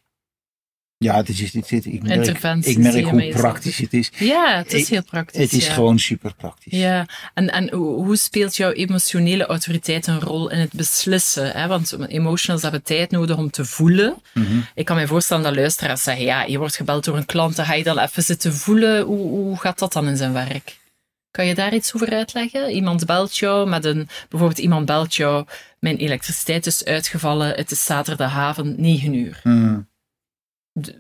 S1: Ja, het is, het, het, ik merk, ik merk hoe praktisch het is.
S2: Ja, het is
S1: Ik-
S2: heel praktisch.
S1: Het is
S2: ja.
S1: gewoon super praktisch.
S2: Ja, en, en hoe hoe speelt jouw emotionele autoriteit een rol in het beslissen? Hè? Want emotionals hebben tijd nodig om te voelen.
S1: Mhm.
S2: Ik kan me voorstellen dat luisteraars zeggen, ja, je wordt gebeld door een klant, dan ga je dan even zitten voelen. Hoe, hoe gaat dat dan in zijn werk? Kan je daar iets over uitleggen? Iemand belt jou met een, bijvoorbeeld iemand belt jou, mijn elektriciteit is uitgevallen, het is zaterdagavond, 9 uur.
S1: Mm.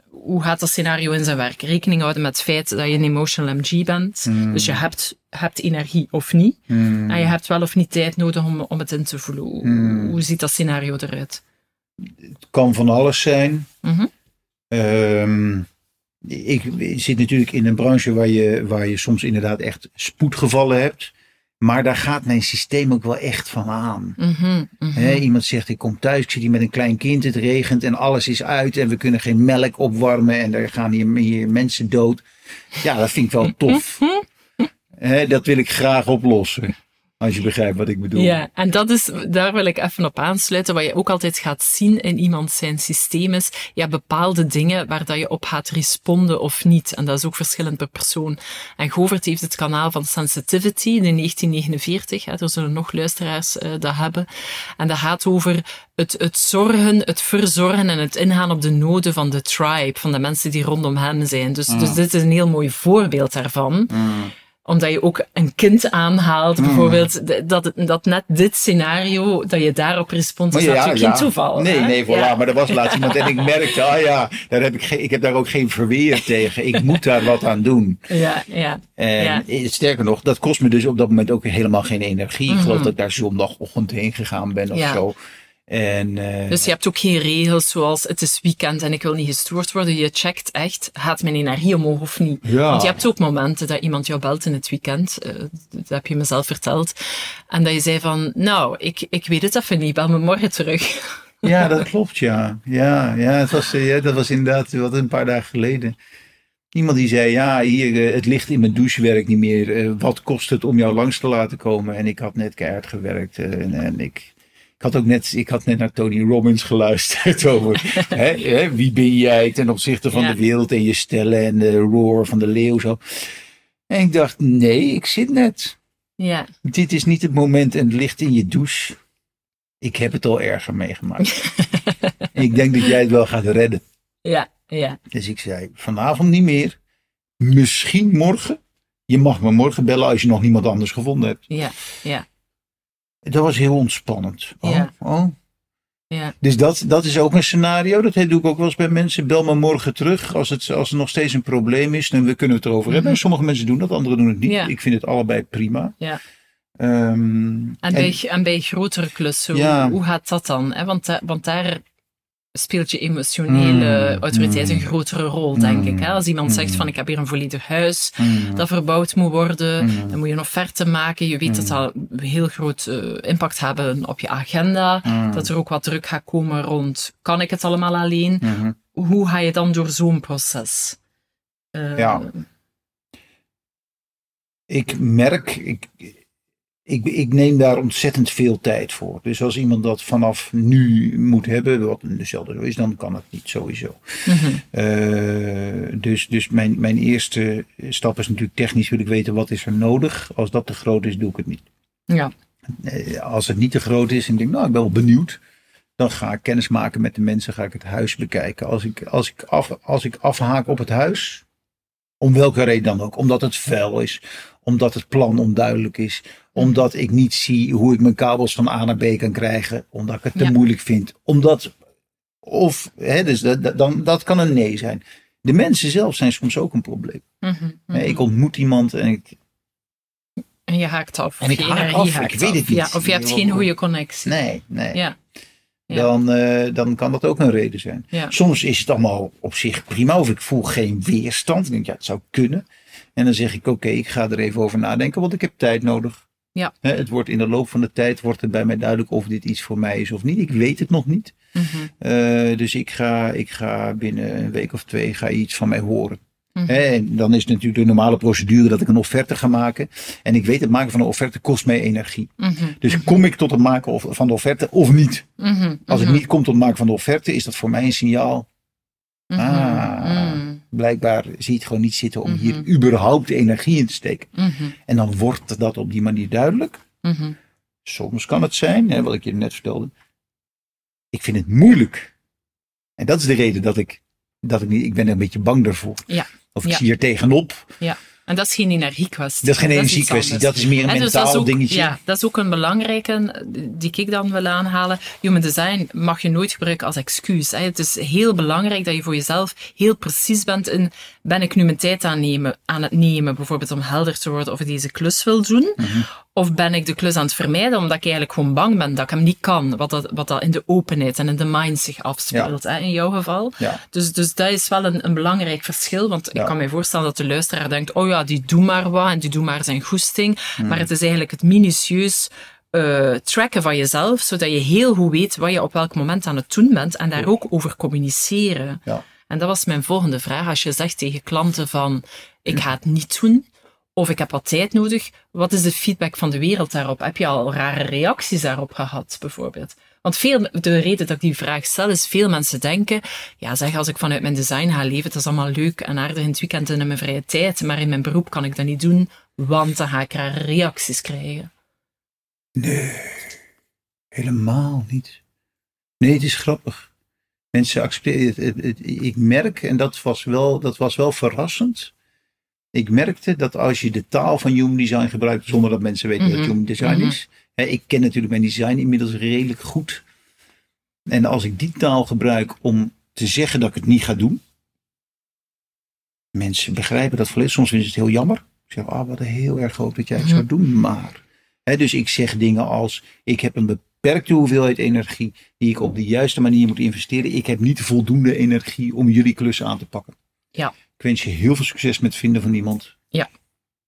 S2: Hoe gaat dat scenario in zijn werk? Rekening houden met het feit dat je een emotional MG bent.
S1: Mm.
S2: Dus je hebt, hebt energie of niet.
S1: Mm.
S2: En je hebt wel of niet tijd nodig om, om het in te voelen. Hoe,
S1: Hmm.
S2: hoe ziet dat scenario eruit?
S1: Het kan van alles zijn. Ehm, ik zit natuurlijk in een branche waar je, waar je soms inderdaad echt spoedgevallen hebt. Maar daar gaat mijn systeem ook wel echt van aan.
S2: Mhm, mhm.
S1: Iemand zegt, ik kom thuis, ik zit hier met een klein kind, het regent en alles is uit en we kunnen geen melk opwarmen en er gaan hier, hier mensen dood. Ja, dat vind ik wel tof. Dat wil ik graag oplossen. Als je begrijpt wat ik bedoel.
S2: Ja, en dat is, daar wil ik even op aansluiten. Wat je ook altijd gaat zien in iemand zijn systeem is, ja, bepaalde dingen waar dat je op gaat responden of niet. En dat is ook verschillend per persoon. En Govert heeft het kanaal van Sensitivity in 1949. Hè, er zullen nog luisteraars uh, dat hebben. En dat gaat over het, het zorgen, het verzorgen en het ingaan op de noden van de tribe, van de mensen die rondom hem zijn. Dus,
S1: Mm.
S2: dus dit is een heel mooi voorbeeld daarvan.
S1: Mm.
S2: Omdat je ook een kind aanhaalt,
S1: Mm.
S2: bijvoorbeeld, dat, dat net dit scenario, dat je daarop respons, is natuurlijk geen toeval.
S1: Nee,
S2: hè?
S1: nee, voilà.
S2: Ja.
S1: Maar er was laatst iemand en ik merkte, ah ja, daar heb ik, geen, ik heb daar ook geen verweer tegen. Ik moet daar wat aan doen.
S2: Ja, ja.
S1: En
S2: Ja.
S1: eh, sterker nog, dat kost me dus op dat moment ook helemaal geen energie. Ik geloof dat ik daar zondagochtend heen gegaan ben of
S2: Ja.
S1: zo. En, eh,
S2: Dus je hebt ook geen regels zoals het is weekend en ik wil niet gestoord worden. Je checkt echt, gaat mijn energie omhoog of niet?
S1: ja.
S2: Want je hebt ook momenten dat iemand jou belt in het weekend, eh, dat heb je mezelf verteld, en dat je zei van, nou, ik, ik weet het even niet, bel me morgen terug.
S1: Ja, dat klopt, ja. Ja, ja, het was, eh, ja dat was inderdaad wat een paar dagen geleden. Iemand die zei, ja, hier, het licht in mijn douche werkt niet meer. Wat kost het om jou langs te laten komen? En ik had net keihard gewerkt. en, en ik, ik, had ook net, ik had net naar Tony Robbins geluisterd over hè, hè, wie ben jij ten opzichte van
S2: Ja.
S1: de wereld en je stellen en de roar van de leeuw. Zo. En ik dacht, nee, ik zit net.
S2: Ja,
S1: Dit is niet het moment en het licht in je douche. Ik heb het al erger meegemaakt. ik denk dat jij het wel gaat redden.
S2: ja, ja,
S1: Dus ik zei, vanavond niet meer. Misschien morgen. Je mag me morgen bellen als je nog niemand anders gevonden hebt.
S2: ja, ja,
S1: Dat was heel ontspannend. Oh,
S2: Ja.
S1: oh.
S2: ja.
S1: Dus dat, dat is ook een scenario. Dat doe ik ook wel eens bij mensen. Bel me morgen terug. Als, het, als er nog steeds een probleem is, dan kunnen we het erover hebben. En sommige mensen doen dat, anderen doen het niet.
S2: Mhm. Ja.
S1: Ik vind het allebei prima.
S2: Ja.
S1: Ehm,
S2: En,
S1: en-
S2: bij, en bij grotere klussen,
S1: Ja.
S2: hoe, hoe gaat dat dan? Hè? Want, da- want daar speelt je emotionele
S1: Mm,
S2: autoriteit
S1: mm.
S2: een grotere rol, denk
S1: Mm,
S2: ik. Hè? Als iemand zegt
S1: mm.
S2: van ik heb hier een volledig huis
S1: mm,
S2: dat verbouwd moet worden,
S1: mm,
S2: dan moet je een offerte maken. Je weet dat
S1: Mm.
S2: dat een heel groot eh, impact hebben op je agenda.
S1: mm,
S2: Dat er ook wat druk gaat komen rond, kan ik het allemaal alleen?
S1: mhm.
S2: Hoe ga je dan door zo'n proces? Eh,
S1: Ja. Ik merk, ik, ik, ik neem daar ontzettend veel tijd voor. Dus als iemand dat vanaf nu moet hebben, wat dezelfde zo is, dan kan het niet sowieso.
S2: mhm.
S1: Eh, dus dus mijn, mijn eerste stap is natuurlijk technisch wil ik weten wat is er nodig. Als dat te groot is, doe ik het niet.
S2: Ja,
S1: Eh, als het niet te groot is en ik denk, nou, ik ben wel benieuwd. Dan ga ik kennis maken met de mensen, ga ik het huis bekijken. Als ik, als ik, af, als ik afhaak op het huis, om welke reden dan ook. Omdat het vuil is, omdat het plan onduidelijk is, omdat ik niet zie hoe ik mijn kabels van A naar B kan krijgen, omdat ik het te
S2: Ja.
S1: moeilijk vind. Omdat, of, hè, dus dat, dan, dat kan een nee zijn. De mensen zelf zijn soms ook een probleem.
S2: mhm, mhm.
S1: Ik ontmoet iemand en ik,
S2: En je haakt af.
S1: En ik haak af, ik
S2: haakt
S1: weet het niet.
S2: Ja, of je hebt geen goede connectie.
S1: nee, nee.
S2: Ja. Ja.
S1: dan, eh, dan kan dat ook een reden zijn.
S2: Ja.
S1: Soms is het allemaal op zich prima, of ik voel geen weerstand. Ik denk, ja, het zou kunnen. En dan zeg ik, oké, ik ga er even over nadenken, want ik heb tijd nodig.
S2: Ja.
S1: Het wordt in de loop van de tijd wordt het bij mij duidelijk of dit iets voor mij is of niet. Ik weet het nog niet.
S2: Mhm,
S1: Eh, dus ik ga, ik ga binnen een week of twee ga iets van mij horen.
S2: mhm.
S1: En dan is het natuurlijk de normale procedure dat ik een offerte ga maken. En ik weet, het maken van een offerte kost mij energie.
S2: Mhm,
S1: Dus kom ik tot het maken of- van de offerte of niet? Als ik niet kom tot het maken van de offerte, is dat voor mij een signaal. Ah.
S2: Mhm,
S1: Blijkbaar zie je het gewoon niet zitten om
S2: Mhm.
S1: hier überhaupt energie in te steken.
S2: mhm,
S1: En dan wordt dat op die manier duidelijk.
S2: mhm.
S1: Soms kan het zijn, hè, wat ik je net vertelde. Ik vind het moeilijk. En dat is de reden dat ik, dat ik niet, ik ben er een beetje bang daarvoor.
S2: Ja.
S1: Of ik
S2: Ja.
S1: zie er tegenop.
S2: En dat is geen energiekwestie.
S1: Dat is geen energiekwestie, dat is meer een
S2: dus
S1: mentaal
S2: ook,
S1: dingetje.
S2: Ja, dat is ook een belangrijke die ik dan wil aanhalen. Human design mag je nooit gebruiken als excuus. Hè. Het is heel belangrijk dat je voor jezelf heel precies bent in ben ik nu mijn tijd aan, nemen, aan het nemen, bijvoorbeeld om helder te worden of ik deze klus wil doen.
S1: Mhm.
S2: Of ben ik de klus aan het vermijden omdat ik eigenlijk gewoon bang ben dat ik hem niet kan. Wat dat, wat dat in de openheid en in de mind zich afspeelt, hè, in jouw geval.
S1: Ja.
S2: Dus, dus dat is wel een, een belangrijk verschil. Want
S1: Ja.
S2: ik kan me voorstellen dat de luisteraar denkt: oh ja, die doet maar wat en die doet maar zijn goesting.
S1: Hmm.
S2: Maar het is eigenlijk het minutieus eh, tracken van jezelf, zodat je heel goed weet wat je op welk moment aan het doen bent en daar ook over communiceren.
S1: Ja.
S2: En dat was mijn volgende vraag. Als je zegt tegen klanten van ik ga het niet doen, of ik heb wat tijd nodig, wat is de feedback van de wereld daarop? Heb je al rare reacties daarop gehad, bijvoorbeeld? Want veel, de reden dat ik die vraag stel, is veel mensen denken, ja zeg, als ik vanuit mijn design ga leven, dat is allemaal leuk en aardig in het weekend en in mijn vrije tijd, maar in mijn beroep kan ik dat niet doen, want dan ga ik rare reacties krijgen.
S1: Nee, helemaal niet. Nee, het is grappig. Mensen accepteren Ik merk, en dat was wel, dat was wel verrassend. Ik merkte dat als je de taal van human design gebruikt zonder dat mensen weten
S2: Mhm.
S1: wat human design
S2: Mhm.
S1: is. Hè, ik ken natuurlijk mijn design inmiddels redelijk goed. En als ik die taal gebruik om te zeggen dat ik het niet ga doen. Mensen begrijpen dat volledig. Soms vinden ze het heel jammer. Ik zeg, ah, wat heel erg hoop dat jij het
S2: Mhm.
S1: zou doen. Maar. Hè, dus ik zeg dingen als, ik heb een beperkte hoeveelheid energie die ik op de juiste manier moet investeren. Ik heb niet voldoende energie om jullie klussen aan te pakken.
S2: Ja.
S1: Ik wens je heel veel succes met het vinden van iemand.
S2: Ja.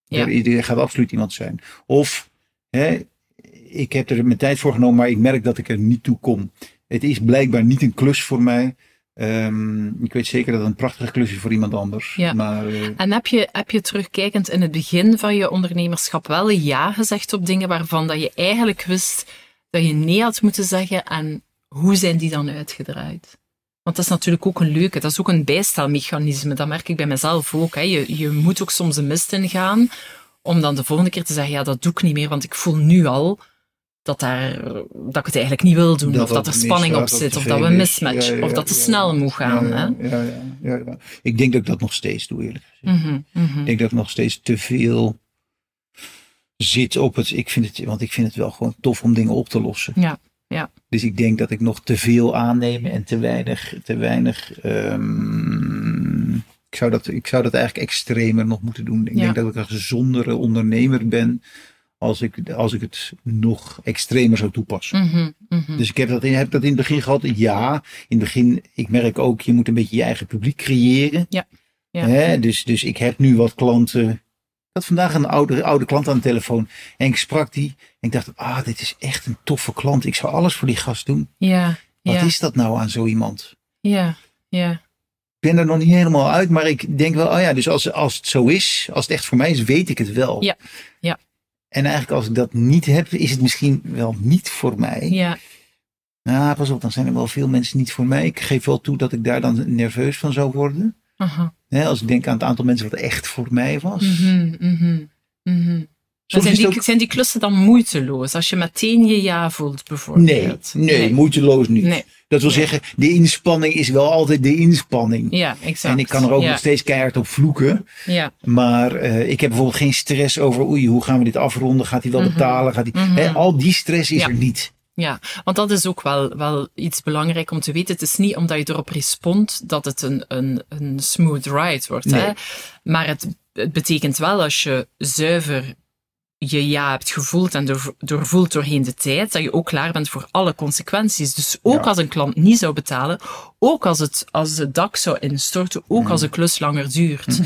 S2: Ja.
S1: Er, er gaat absoluut iemand zijn. Of, hè, ik heb er mijn tijd voor genomen, maar ik merk dat ik er niet toe kom. Het is blijkbaar niet een klus voor mij. Ehm, ik weet zeker dat het een prachtige klus is voor iemand anders.
S2: Ja.
S1: Maar eh,
S2: En heb je, heb je terugkijkend in het begin van je ondernemerschap wel een ja gezegd op dingen waarvan dat je eigenlijk wist dat je nee had moeten zeggen en hoe zijn die dan uitgedraaid? Want dat is natuurlijk ook een leuke, dat is ook een bijstelmechanisme. Dat merk ik bij mezelf ook. Hè. Je, je moet ook soms de mist ingaan om dan de volgende keer te zeggen, ja, dat doe ik niet meer, want ik voel nu al dat, daar, dat ik het eigenlijk niet wil doen,
S1: Dat
S2: of dat
S1: dat
S2: er spanning op zit, of dat we
S1: Ja, ja,
S2: of dat te
S1: ja,
S2: snel moet gaan.
S1: ja,
S2: hè?
S1: ja, ja, ja, ja. Ik denk dat ik dat nog steeds doe, eerlijk gezegd.
S2: Mhm, mhm.
S1: Ik denk dat ik nog steeds te veel zit op het. Ik vind het, want ik vind het wel gewoon tof om dingen op te lossen.
S2: Ja, ja.
S1: Dus ik denk dat ik nog te veel aanneem en te weinig. Te weinig ehm, ik, zou dat, ik zou dat eigenlijk extremer nog moeten doen. Ik
S2: Ja.
S1: denk dat ik een gezondere ondernemer ben. Als ik, als ik het nog extremer zou toepassen.
S2: Mhm, mhm.
S1: Dus ik heb dat, in, heb dat in het begin gehad. Ja, in het begin, ik merk ook, je moet een beetje je eigen publiek creëren.
S2: Ja, ja.
S1: Hè? Dus, dus ik heb nu wat klanten. Ik had vandaag een oude, oude klant aan de telefoon. En ik sprak die. En ik dacht, ah, dit is echt een toffe klant. Ik zou alles voor die gast doen.
S2: Ja,
S1: Wat
S2: ja,
S1: is dat nou aan zo iemand?
S2: ja, ja.
S1: Ik ben er nog niet helemaal uit, maar ik denk wel, oh ja, dus als, als het zo is, als het echt voor mij is, weet ik het wel.
S2: Ja, ja.
S1: En eigenlijk als ik dat niet heb, is het misschien wel niet voor mij.
S2: Ja,
S1: Nou, pas op, dan zijn er wel veel mensen niet voor mij. Ik geef wel toe dat ik daar dan nerveus van zou worden.
S2: Aha.
S1: Als ik denk aan het aantal mensen wat echt voor mij was. Soms
S2: zijn, die,
S1: ook-
S2: zijn die klussen dan moeiteloos? Als je meteen je ja voelt,
S1: Nee,
S2: bijvoorbeeld?
S1: nee, moeiteloos niet.
S2: Nee.
S1: Dat wil
S2: Nee.
S1: zeggen, de inspanning is wel altijd de inspanning.
S2: Ja, exact.
S1: en ik kan er ook
S2: ja,
S1: nog steeds keihard op vloeken.
S2: Ja,
S1: Maar eh, ik heb bijvoorbeeld geen stress over, oei, hoe gaan we dit afronden? Gaat hij wel
S2: Mhm.
S1: betalen? Gaat hij, al die stress is
S2: Ja.
S1: er niet.
S2: Ja, want dat is ook wel, wel iets belangrijk om te weten. Het is niet omdat je erop respond dat het een, een, een smooth ride wordt. Hè?
S1: Nee.
S2: Maar het, het betekent wel als je zuiver je ja hebt gevoeld en door, doorvoelt doorheen de tijd, dat je ook klaar bent voor alle consequenties. Dus ook
S1: Ja.
S2: als een klant niet zou betalen, ook als het, als het dak zou instorten, ook
S1: Mhm.
S2: als de klus langer duurt.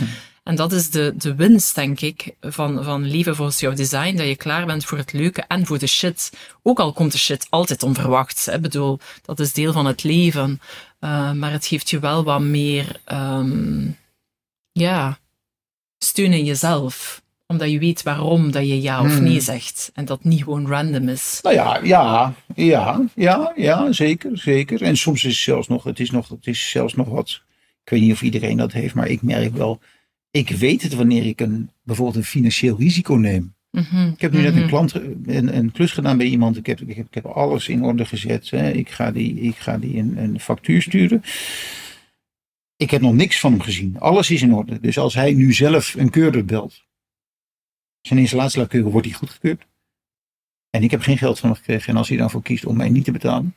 S2: En dat is de, de winst, denk ik, van, van leven volgens jouw design, dat je klaar bent voor het leuke en voor de shit. Ook al komt de shit altijd onverwachts. Ik bedoel, dat is deel van het leven. Uh, maar het geeft je wel wat meer, um, ja, steun in jezelf omdat je weet waarom dat je ja of
S1: Hmm.
S2: nee zegt. En dat niet gewoon random is.
S1: Nou ja, ja, ja, ja, ja, zeker, zeker. En soms is het zelfs nog, het is nog, het is zelfs nog wat. Ik weet niet of iedereen dat heeft, maar ik merk wel. Ik weet het wanneer ik een, bijvoorbeeld een financieel risico neem.
S2: Mm -hmm.
S1: Ik heb nu net een klant, een, een klus gedaan bij iemand. Ik heb, ik heb, ik heb alles in orde gezet. Hè. Ik ga die, ik ga die een, een factuur sturen. Ik heb nog niks van hem gezien. Alles is in orde. Dus als hij nu zelf een keurder belt. Zijn installatielakeuren wordt hij goedgekeurd. En ik heb geen geld van hem gekregen. En als hij dan voor kiest om mij niet te betalen.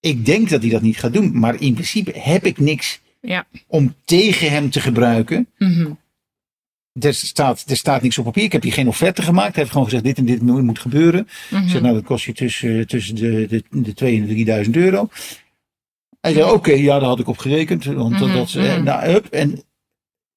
S1: Ik denk dat hij dat niet gaat doen. Maar in principe heb ik niks
S2: ja.
S1: om tegen hem te gebruiken.
S2: Mm -hmm.
S1: Er staat, er staat niks op papier. Ik heb hier geen offerte gemaakt. Hij heeft gewoon gezegd: dit en dit moet gebeuren. Mm
S2: Mhm.
S1: -hmm. Ik zeg: Nou, dat kost je tussen, tussen de, de, de 2 en de 3000 euro. Hij zei: Oké, okay, ja, daar had ik op gerekend. Want
S2: Mhm,
S1: mm -hmm. dat, mm-hmm. nou, up, en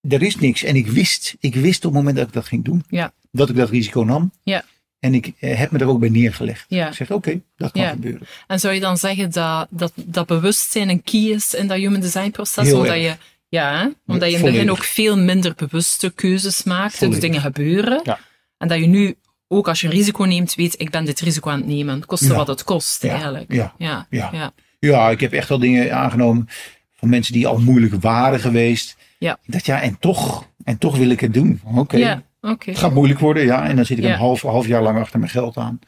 S1: er is niks. En ik wist, ik wist op het moment dat ik dat ging doen,
S2: ja.
S1: dat ik dat risico nam.
S2: Ja.
S1: En ik eh, heb me er ook bij neergelegd.
S2: Ja.
S1: Ik zeg: Oké, okay, dat kan
S2: ja.
S1: gebeuren.
S2: En zou je dan zeggen dat, dat, dat bewustzijn een key is in dat human design proces?
S1: Heel
S2: omdat
S1: erg.
S2: je ja, hè? omdat je in het begin ook veel minder bewuste keuzes maakt.
S1: Volledig.
S2: Dus dingen gebeuren.
S1: Ja.
S2: En dat je nu, ook als je een risico neemt, weet, ik ben dit risico aan het nemen. Koste wat het kost,
S1: Ja.
S2: eigenlijk.
S1: Ja.
S2: Ja.
S1: Ja.
S2: Ja.
S1: Ik heb echt wel dingen aangenomen van mensen die al moeilijk waren geweest.
S2: Ja.
S1: Dat ja, en toch, en toch wil ik het doen. Oké. Het gaat moeilijk worden, ja. En dan zit ik
S2: Ja.
S1: een half, half jaar lang achter mijn geld aan.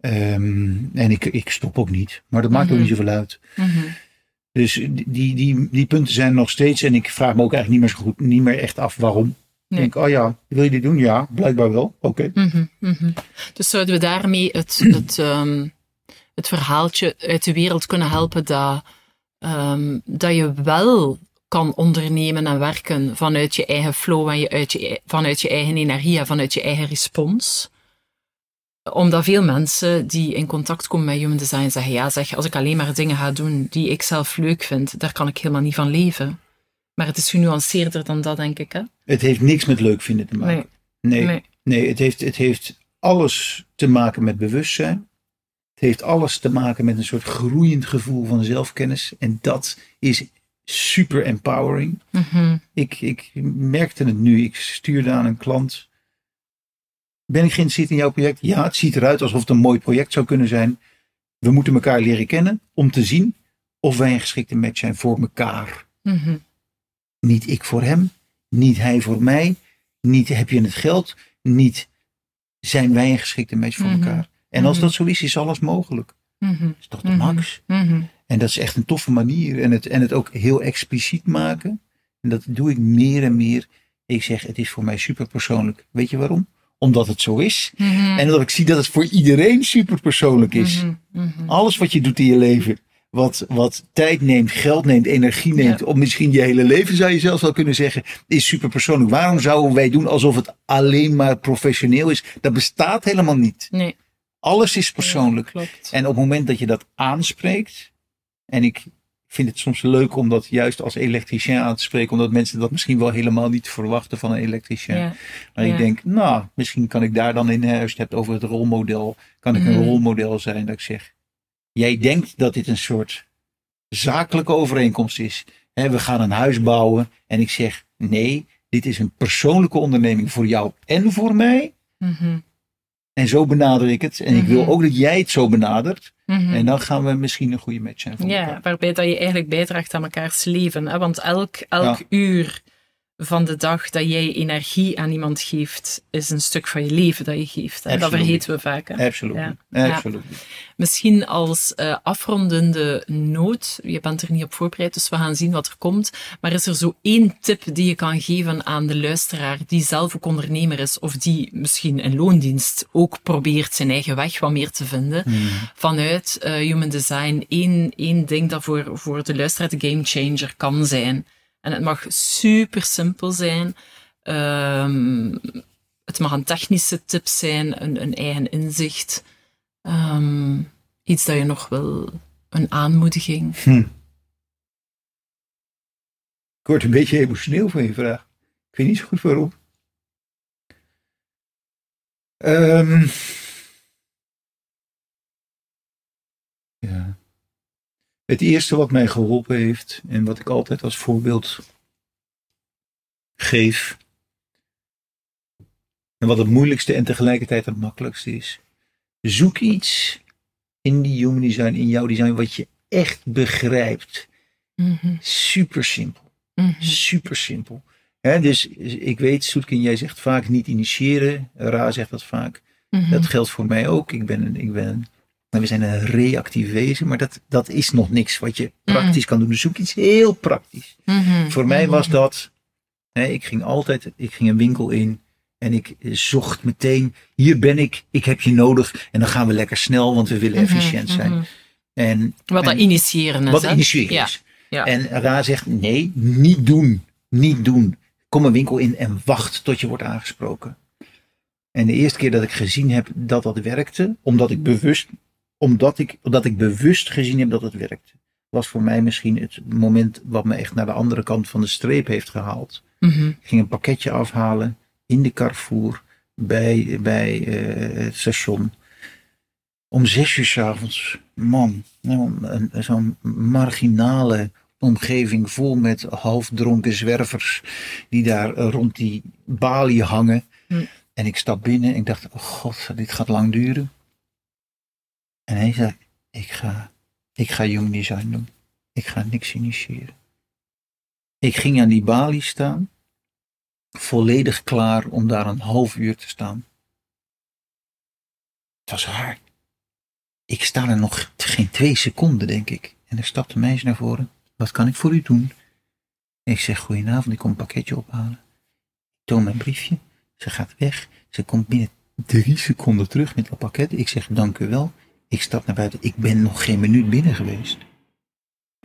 S1: Ehm, en ik, ik stop ook niet. Maar dat maakt ook
S2: Mhm.
S1: niet zoveel uit.
S2: Mhm.
S1: Dus die, die, die punten zijn nog steeds. En ik vraag me ook eigenlijk niet meer, zo goed, niet meer echt af waarom. Ik denk, oh ja, wil je dit doen? Ja, blijkbaar wel. Oké.
S2: Mhm. Dus zouden we daarmee het, het, ehm, het verhaaltje uit de wereld kunnen helpen dat, ehm, dat je wel kan ondernemen en werken vanuit je eigen flow en je, uit je, vanuit je eigen energie en vanuit je eigen respons? Omdat veel mensen die in contact komen met human design zeggen, ja zeg, als ik alleen maar dingen ga doen die ik zelf leuk vind, daar kan ik helemaal niet van leven. Maar het is genuanceerder dan dat, denk ik. Hè?
S1: Het heeft niks met leuk vinden te maken.
S2: Nee.
S1: Nee, nee. het, heeft, het heeft alles te maken met bewustzijn. Het heeft alles te maken met een soort groeiend gevoel van zelfkennis. En dat is super empowering.
S2: Mhm.
S1: Ik, ik merkte het nu. Ik stuurde aan een klant. Ben ik geïnteresseerd in jouw project? Ja, het ziet eruit alsof het een mooi project zou kunnen zijn. We moeten elkaar leren kennen om te zien of wij een geschikte match zijn voor elkaar.
S2: Mhm.
S1: Niet ik voor hem, niet hij voor mij, niet heb je het geld, niet zijn wij een geschikte match voor
S2: Mhm.
S1: elkaar. En als dat zo is, is alles mogelijk. Dat is toch de max? En dat is echt een toffe manier. En het, en het ook heel expliciet maken. En dat doe ik meer en meer. Ik zeg, het is voor mij super persoonlijk. Weet je waarom? Omdat het zo is.
S2: Mhm.
S1: En dat ik zie dat het voor iedereen super persoonlijk is.
S2: Mhm. Mhm.
S1: Alles wat je doet in je leven. Wat, wat tijd neemt, geld neemt, energie neemt.
S2: Ja.
S1: Of misschien je hele leven zou je zelfs wel kunnen zeggen. Is super persoonlijk. Waarom zouden wij doen alsof het alleen maar professioneel is? Dat bestaat helemaal niet.
S2: Nee.
S1: Alles is persoonlijk. En op het moment dat je dat aanspreekt, en ik vind het soms leuk om dat juist als elektricien aan te spreken, omdat mensen dat misschien wel helemaal niet verwachten van een elektricien.
S2: Ja.
S1: Maar
S2: Ja.
S1: ik denk, nou, misschien kan ik daar dan in, als je het hebt over het rolmodel, kan ik een
S2: Mhm.
S1: rolmodel zijn dat ik zeg, jij denkt dat dit een soort zakelijke overeenkomst is. Hè, we gaan een huis bouwen en ik zeg, nee, dit is een persoonlijke onderneming voor jou en voor mij.
S2: Mhm.
S1: En zo benader ik het. En ik wil
S2: Mhm.
S1: ook dat jij het zo benadert.
S2: Mhm.
S1: En dan gaan we misschien een goede match zijn voor
S2: Ja,
S1: elkaar.
S2: waarbij dat je eigenlijk bijdraagt aan mekaars leven. Hè? Want elk, elk uur van de dag dat jij energie aan iemand geeft, is een stuk van je leven dat je geeft. En dat vergeten we vaak. Hè?
S1: Absoluut.
S2: Ja.
S1: Absoluut.
S2: Misschien als eh, afrondende noot, je bent er niet op voorbereid, dus we gaan zien wat er komt. Maar is er zo één tip die je kan geven aan de luisteraar die zelf ook ondernemer is, of die misschien in loondienst ook probeert zijn eigen weg wat meer te vinden,
S1: Hmm.
S2: vanuit eh, human design, één, één ding dat voor, voor de luisteraar de game changer kan zijn. En het mag super simpel zijn. Ehm, het mag een technische tip zijn, een, een eigen inzicht. Ehm, iets dat je nog wil, een aanmoediging.
S1: Ik word een beetje emotioneel van je vraag. Ik weet niet zo goed waarom. Ehm. ja. Het eerste wat mij geholpen heeft en wat ik altijd als voorbeeld geef. En wat het moeilijkste en tegelijkertijd het makkelijkste is. Zoek iets in die human design, in jouw design, wat je echt begrijpt.
S2: Mhm,
S1: Super simpel.
S2: mhm,
S1: Super simpel. Dus ik weet, Soetkin, jij zegt vaak niet initiëren. Ra zegt dat vaak.
S2: mhm.
S1: Dat geldt voor mij ook. Ik ben een, ik ben we zijn een reactief wezen, maar dat, dat is nog niks wat je praktisch kan doen. Dus zoek iets heel praktisch.
S2: Mhm,
S1: Voor mij
S2: mhm.
S1: was dat, hè, ik ging altijd, ik ging een winkel in en ik zocht meteen, hier ben ik, ik heb je nodig. En dan gaan we lekker snel, want we willen
S2: Mhm,
S1: efficiënt zijn.
S2: mhm.
S1: En,
S2: Wat dat
S1: en-
S2: initiëren is.
S1: wat initiëren
S2: Ja,
S1: is.
S2: ja.
S1: En Ra zegt, nee, niet doen. Niet doen. Kom een winkel in en wacht tot je wordt aangesproken. En de eerste keer dat ik gezien heb dat dat werkte, omdat ik bewust, omdat ik, omdat ik bewust gezien heb dat het werkte, was voor mij misschien het moment wat me echt naar de andere kant van de streep heeft gehaald.
S2: Mhm,
S1: Ik ging een pakketje afhalen in de Carrefour bij, bij eh, het station. Om zes uur 's avonds. Man, nou, een- zo'n marginale omgeving vol met halfdronken zwervers. Die daar rond die balie hangen.
S2: Hm.
S1: En ik stap binnen en ik dacht, oh god, dit gaat lang duren. En hij zei, ik ga, ik ga human design doen. Ik ga niks initiëren. Ik ging aan die balie staan volledig klaar om daar een half uur te staan. Het was raar. Ik sta er nog geen twee seconden, denk ik. En er stapt een meisje naar voren. Wat kan ik voor u doen? Ik zeg, goedenavond, ik kom een pakketje ophalen. toon mijn briefje. Ze gaat weg. Ze komt binnen drie seconden terug met dat pakket. Ik zeg dank u wel. Ik stap naar buiten. Ik ben nog geen minuut binnen geweest.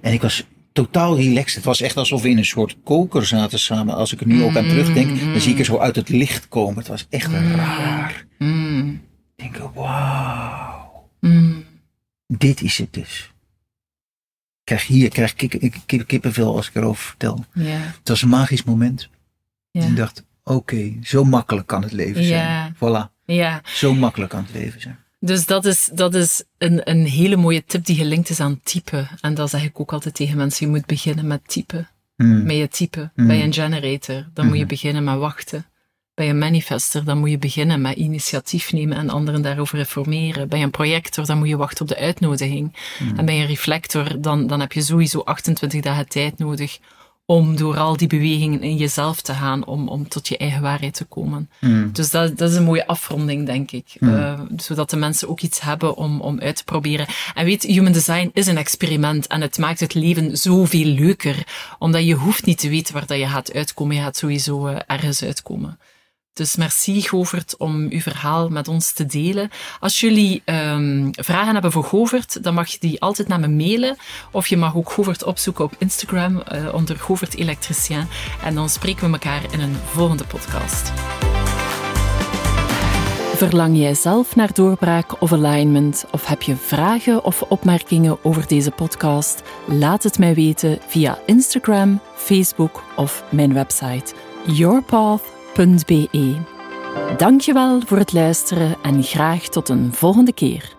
S1: En ik was totaal relaxed. Het was echt alsof we in een soort koker zaten samen. Als ik er nu ook aan terugdenk, dan zie ik er zo uit het licht komen. Het was echt raar.
S2: Mm.
S1: Ik denk, wauw.
S2: Mm.
S1: Dit is het dus. Ik krijg hier krijg kip, kippenvel als ik erover vertel. Het was een magisch moment. En ik dacht, oké, zo makkelijk kan het leven zijn.
S2: Ja.
S1: Voilà,
S2: ja.
S1: zo makkelijk kan het leven zijn.
S2: Dus dat is, dat is een, een hele mooie tip die gelinkt is aan typen. En dat zeg ik ook altijd tegen mensen. Je moet beginnen met typen.
S1: Hmm.
S2: Met je type.
S1: Mm.
S2: Bij een generator, dan moet je
S1: Mhm.
S2: beginnen met wachten. Bij een manifester, dan moet je beginnen met initiatief nemen en anderen daarover informeren. Bij een projector, dan moet je wachten op de uitnodiging. En bij een reflector, dan, dan heb je sowieso 28 dagen tijd nodig om door al die bewegingen in jezelf te gaan, om, om tot je eigen waarheid te komen.
S1: Hmm.
S2: Dus dat, dat is een mooie afronding, denk ik.
S1: Hmm.
S2: Eh, zodat de mensen ook iets hebben om, om uit te proberen. En weet, human design is een experiment en het maakt het leven zoveel leuker. Omdat je hoeft niet te weten waar dat je gaat uitkomen. Je gaat sowieso eh, ergens uitkomen. Dus merci Govert om uw verhaal met ons te delen. Als jullie ehm, vragen hebben voor Govert, dan mag je die altijd naar me mailen. Of je mag ook Govert opzoeken op Instagram eh, onder Govert Elektricien. En dan spreken we elkaar in een volgende podcast. Verlang jij zelf naar doorbraak of alignment? Of heb je vragen of opmerkingen over deze podcast? Laat het mij weten via Instagram, Facebook of mijn website yourpath.be. Dankjewel voor het luisteren en graag tot een volgende keer.